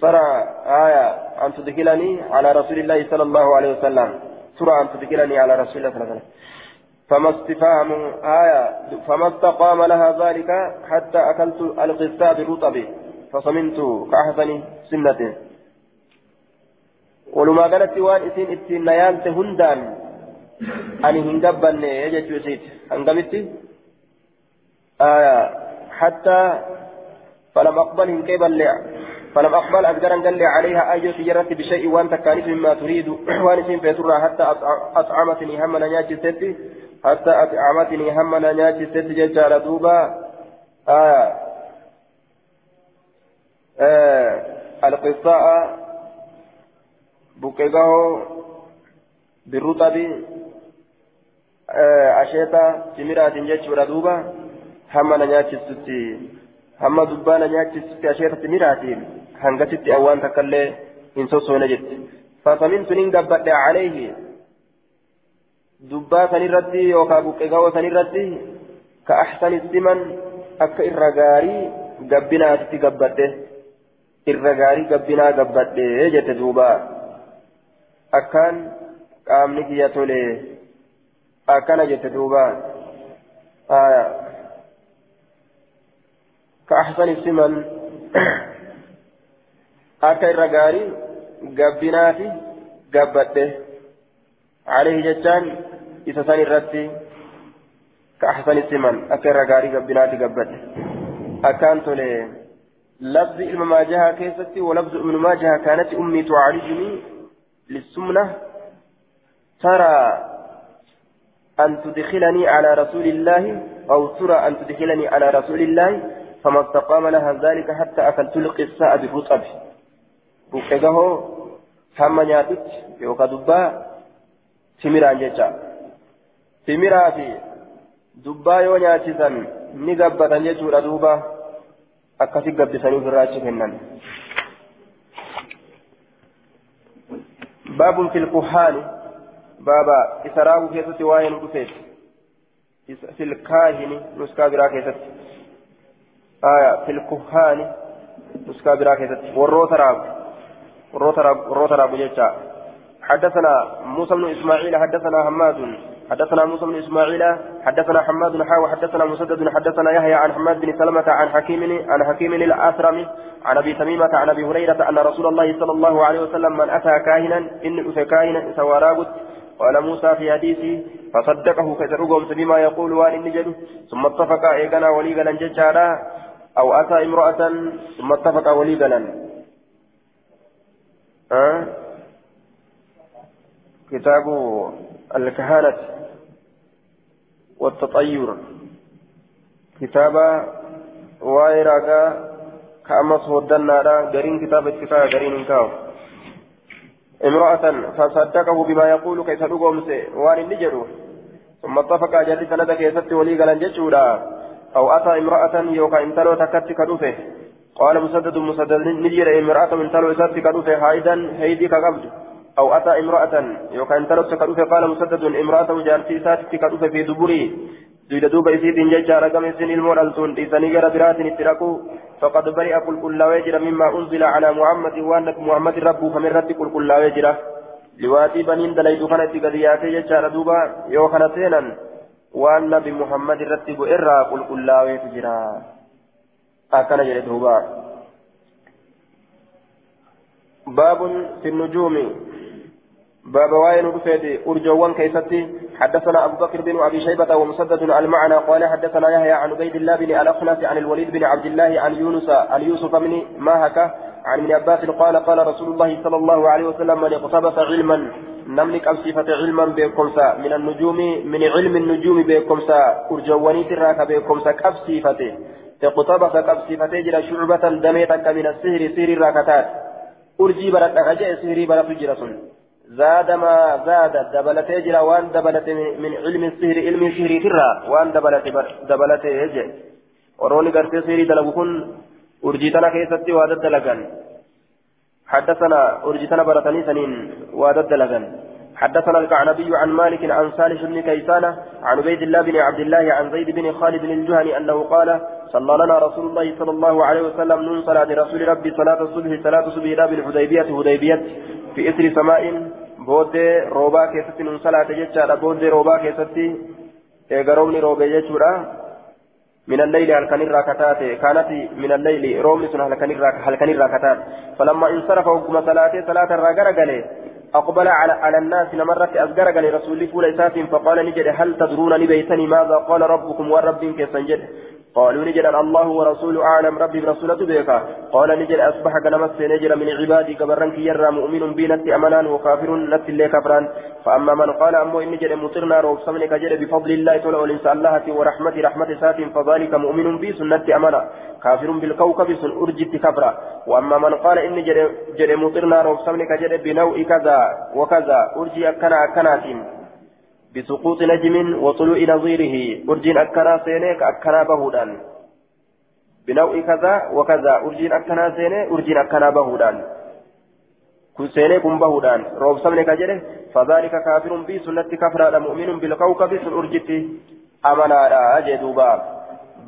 ترى آية أن تدخلني على رسول الله صلى الله عليه وسلم ترى أن تدخلني على رسول الله صلى الله عليه وسلم فما استفهام آية فما استقام لها ذلك حتى أكلت القساء بالرطب فصمنت كأحسن سنة ولما قالت وان إسين إتين نيالت هندان أني هنقبن يجد يسيت هنقبت آية حتى فلم أقبل هنقبل فلم أقبل أقدر أن قال لي عليها أي سيرت بشيء وأنت كانت مما تريد وأن إسين فيترى حتى أطعمتني هم نياجي ستي حتى أطعمتني هم نياتي ست ججال دوبا آه آه القصاء بكيغاو بالرطب آه أشيتا تمرات ججال دوبا هم نياتي ستي هم دبانا نياتي ستي أشيتا تمرات هنغتت أوان تكالي إن سوسو نجت فصمنت ننقبت عليه dubbaa sanirratti yookaan buqqeegawwa sanirratti ka axsani siman akka irra gaarii gabbinaatitti gabbadhe irra gaarii gabbinaa gabbadhe jette duuba akkaan qaamni kiyya tole akkana jette duuba. Ka axsani siman. Akka irra gaarii gabbinaati gabbadhe. عليه جتان ثاني الرتي كأحسن السمن أكر غاري قبناتي قبل أكانت لي لفظ إلما ما جاء كيستي ولفظ ابن ما جاء كانت أمي تعالجني للسمنة ترى أن تدخلني على رسول الله أو ترى أن تدخلني على رسول الله فما استقام لها ذلك حتى أكلت القصاء بالرطب بوكيغه هم نياتت يوكا دبا timiraan jecha timiraa fi dubbaa yoo nyaachisan ni gabbatan jechuudha duuba akkasi gabbisanii ofirraa fil kuhaani baaba isa raaguu keessatti waa'ee nu dhufeef fil kaahini nuskaa biraa keessatti aya fil kuhaani nuskaa biraa keessatti warroota raagu warroota raagu jecha حدثنا موسى بن اسماعيل حدثنا حماد حدثنا موسى بن إسماعيل حدثنا حماد بن حاوى حدثنا مسدد حدثنا يحيى عن حماد بن سلمة عن حكيم عن حكيم الأثرم عن أبي تميمة عن أبي هريرة أن رسول الله صلى الله عليه وسلم من أتى كاهنا إن أتى كاهنا سواراغت قال موسى في حديثه فصدقه كترقهم بما يقول وان النجد ثم اتفق إيقنا وليقنا ججالا أو أتى امرأة ثم اتفق وليقنا أه؟ كتاب الكهانة والتطير. كتاب وايراغا كأمس ودنا قرين كتاب اتفاق قرين انكاو. امرأة فصدقه بما يقول كيف تقوم وان النجر ثم اتفق جل سند كيست ولي قال جتشورا أو أتى امرأة يوكا انتلو تكت كدوفه. قال مسدد مسدد نجر امرأة انتلو إسات كدوفه. هايدا هيدي كقبض أو أتى امرأة يوكا انتلو تكدوفه قال مسدد امرأة جارتي إسات كدوفه في دبري. دويدا دوبا إسيتين جيشا رقم إسين المورالتون إساني غير برات اتراكو فقد برئ قل كل وجر مما أنزل على محمد وأنك محمد ربه فمن رد قل كل وجر. لواتي بنين دليل خانة قدياتي جيشا دوبا. يوكا سينا waan nabi muhammad irratti bu'e irraa qulqullaaweetu jira akkana jedhe duuba baabun fi nujuumi باب وين رفيت أرجوان كيستي حدثنا أبو بكر بن أبي شيبة ومسدد المعنى قال حدثنا يحيى عن عبيد الله بن الأخنس عن الوليد بن عبد الله عن يونس عن يوسف بن ماهك عن ابن عباس قال قال رسول الله صلى الله عليه وسلم من اقتبس علما نملك أمسيفة علما بكمسا من النجوم من علم النجوم بكمسا أرجواني تراك بكمسا كبسيفته اقتبس كبسيفته جرى شعبة دميتك من السهر سهر راكتات أرجي برد أجاء سهري برد جرسون. زاد ما زاد دبلت جرى وان دبلت من علم السهر علم السهر ترى وان دبلت دبلت يجي وروني قرتي سهري دلقكن أرجيتنا كيستي وادد دلقان حدثنا أرجتنا برتني سنين وادد لغن حدثنا الكعنبي عن مالك عن صالح بن كيسان عن عبيد الله بن عبد الله عن زيد بن خالد الجهني أنه قال صلى لنا رسول الله صلى الله عليه وسلم من صلاة رسول ربي صلاة الصبح صلاة الصبح لا بالحديبية هديبية في إثر سماء بود روبا كيست من صلاة جتشا بود روبا كيست إيغرومني روبا جتشورا من الليل هل كان الراكتات كانت من الليل روم سنة هل كان الراكتات فلما انصرف حكم صلاة صلاة الراجل أقبل على على الناس نمرت أزجرج لرسول إساس فقال نجد هل تدرون لبيتني ماذا؟ قال ربكم ورب كيف نجد قالوا نجد الله ورسوله أعلم ربي برسولته بك قال نجد أصبح كنمس نجد من عبادي كبرنك يرى مؤمن بي نت أمنان وكافر نت اللي كفران. فأما من قال أمو إن نجد مطرنا روب سمنك جد بفضل الله تعالى والإنسان الله ورحمة رحمة سات فذلك مؤمن بي سنة أمنا كافر بالكوكب سن أرجت كفرا وأما من قال إن جد, مطرنا روب سمنك جد بنوع كذا وكذا أرجي أكنا أكناتين. بسقوط نجم وطلوع نظيره أرجين أكنا سينيك أكنا بهودان. بنوع كذا وكذا أرجين أكنا سيني أرجين أكنا بهودان. كن سيني كن بهودان. روب سمني كجره فذلك كافر بي سنة كفر مؤمن بالكوكب سن أرجتي أمنا أجدوبا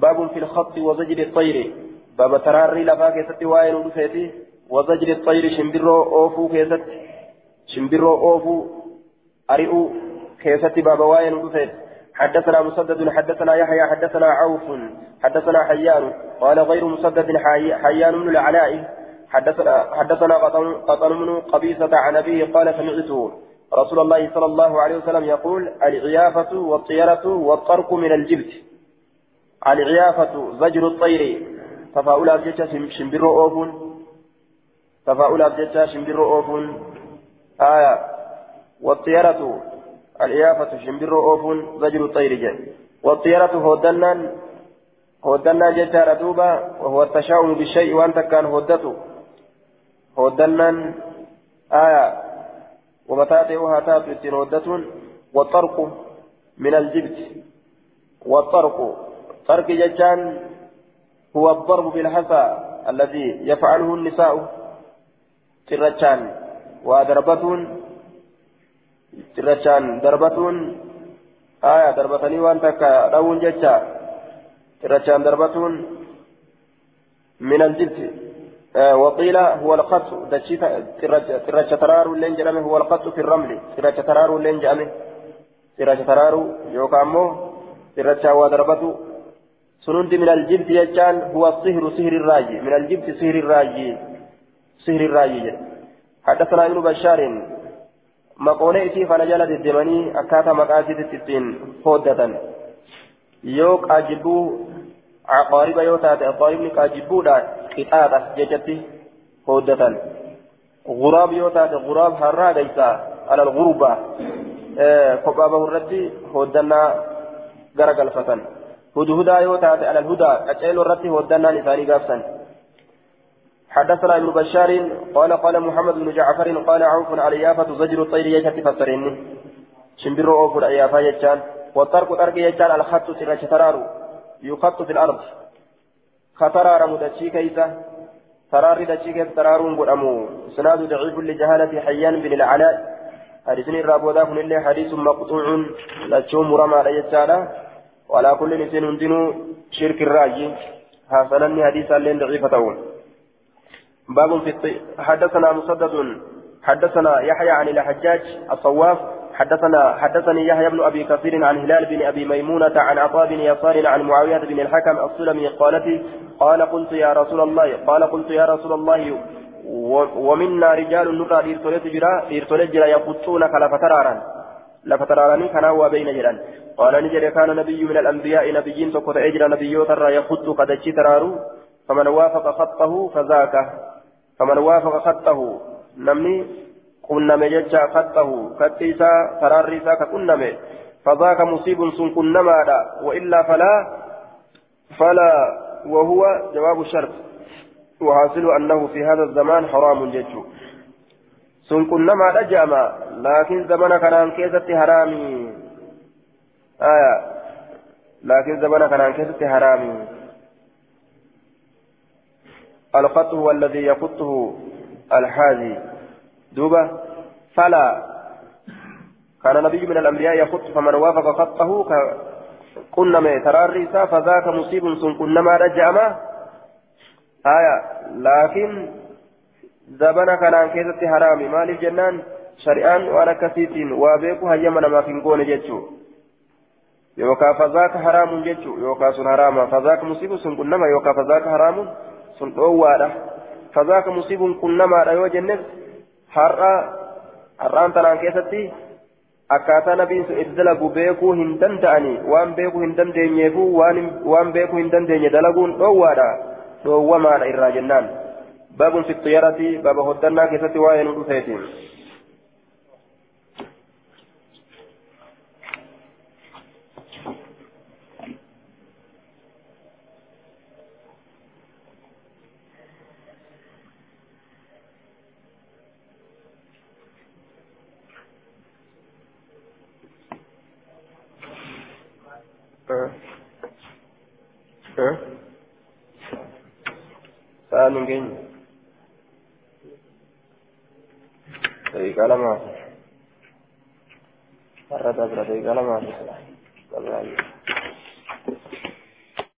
باب في الخط وزجر الطير. باب تراري لفا كيستي وائل ودفيتي وزجر الطير شمبرو أوفو كيستي. شمبرو أوفو أريئو كيست باب واين وفيت حدثنا مسدد حدثنا يحيى حدثنا عوف حدثنا حيان. قال غير مسدد حيان من العلاء. حدثنا حدثنا قطن من قبيصة عن أبيه قال سمعته رسول الله صلى الله عليه وسلم يقول العيافة والطيرة والطرق من الجبت. العيافة زجر الطير. تفاؤل أبجتش شمبر أوفون تفاؤل أبجتش شمبر أوفون آية. والطيرة الإيافة شمبر أوفون زجر الطير جن والطيرة هودنان هودنان جتار دوبا وهو التشاؤم بالشيء وأنت كان هودته هودنان آية. ومتاتئها تاتي هودة والطرق من الجبت. والطرق. طرق ججان هو الضرب بالحصى الذي يفعله النساء. ترجان. وضربة cirrachaan darbatuun aya darbatanii waan takka dhawuun jecha. Cirrachaan darbatuun min aljibti وقيل هو الخط ترجع ترارو لين جرمه هو الخط في الرمل ترجع ترارو لين جرمه ترجع ترارو يوكامو ترجع وضربته سنند من الجبت يجان هو الصهر سهر الراجي من الجبت سهر الراجي سهر الراجي حدثنا ابن بشار maqoolee isii kana jala deddeemanii akkaataa maqaa isiitti ittiin hooddatan yoo qaajibbuu aqaariba yoo taate aqaaribni qaajibbuudha qixaaxa jechatti hooddatan guraab yoo taate guraab harraa gaysaa alal gurbaa kophaa bahurratti hooddannaa gara galfatan hudhudaa yoo taate alal hudaa qaceeloo irratti hooddannaan isaanii gaafsan حدثنا ابن بشار قال قال محمد بن جعفر قال عوف على يافة زجر الطير يجت فسرين. شمبر أوف الأيافة يجان والطرق طرق يجان الخط سرش ترارو يخط في الأرض. خطرار مدتشي كيسة. تراري دتشي كيف ترارون قدامو سناد ضعيف لجهالة حيان بن العلاء حديثني الرابودا كن اللي حديث مقطوع. لتشوم رمى ريتشالا وعلى كل نسين دينو شرك الراجي حسنني حديثا لين ضعيفة باب في الطي... حدثنا مسدد حدثنا يحيى عن الحجاج الصواف حدثنا حدثني يحيى بن أبي كثير عن هلال بن أبي ميمونة عن عطاء بن يسار عن معاوية بن الحكم السلمي قالت قال قلت يا رسول الله قال قلت يا رسول الله ومنا رجال نرى ديرتولت جرا ديرتولت جرا يقطون كلفترارا. لفترارني كان هو بين جيران. قال نجري كان نبي من الأنبياء نبيين تقول اجرا نبيو ترى يخط قد ترارو فمن وافق خطه فذاك فمن وافق خطه نمني قنم ججا خطه خطيسا فراريسا كقنم فذاك مصيب سن قنما وإلا فلا فلا وهو جواب الشرط. وحاصل أنه في هذا الزمان حرام ججو. سن قنما رجما لكن زمن كان كيست حرامي. آية. لكن زمن كان كيست حرامي. الخط هو الذي يخطه الحاذي دوبا فلا. كان نبي من الأنبياء يخط فمن وافق خطه كنما تراري فذاك مصيب سن كنما رجعما آية. لكن زبنا كان كيست حرامي. مال الجنان شريان وأنا كثيتين وأبيكو هيما ما في نقول جتشو يوكا فذاك حرام جتشو يوكا سن حراما. فذاك مصيب سن كنما يوكا فذاك حرام. سن أوالا فذاك مصيب كنما لا يوجنس har'a har'aan tanaan keessatti akkaataa nabiin sun itti dalagu beekuu hin danda'ani waan beekuu hin dandeenyeefu waan beekuu hin dandeenye dalaguun dhoowwaadha dhoowwamaadha irraa jennaan baabun fi xiyyaarati baaba hoddannaa keessatti waa'ee nu dhufeetiin. Sa'aan hin geenye daqiiqaa lamaaf har'a dabra daqiiqaa lamaaf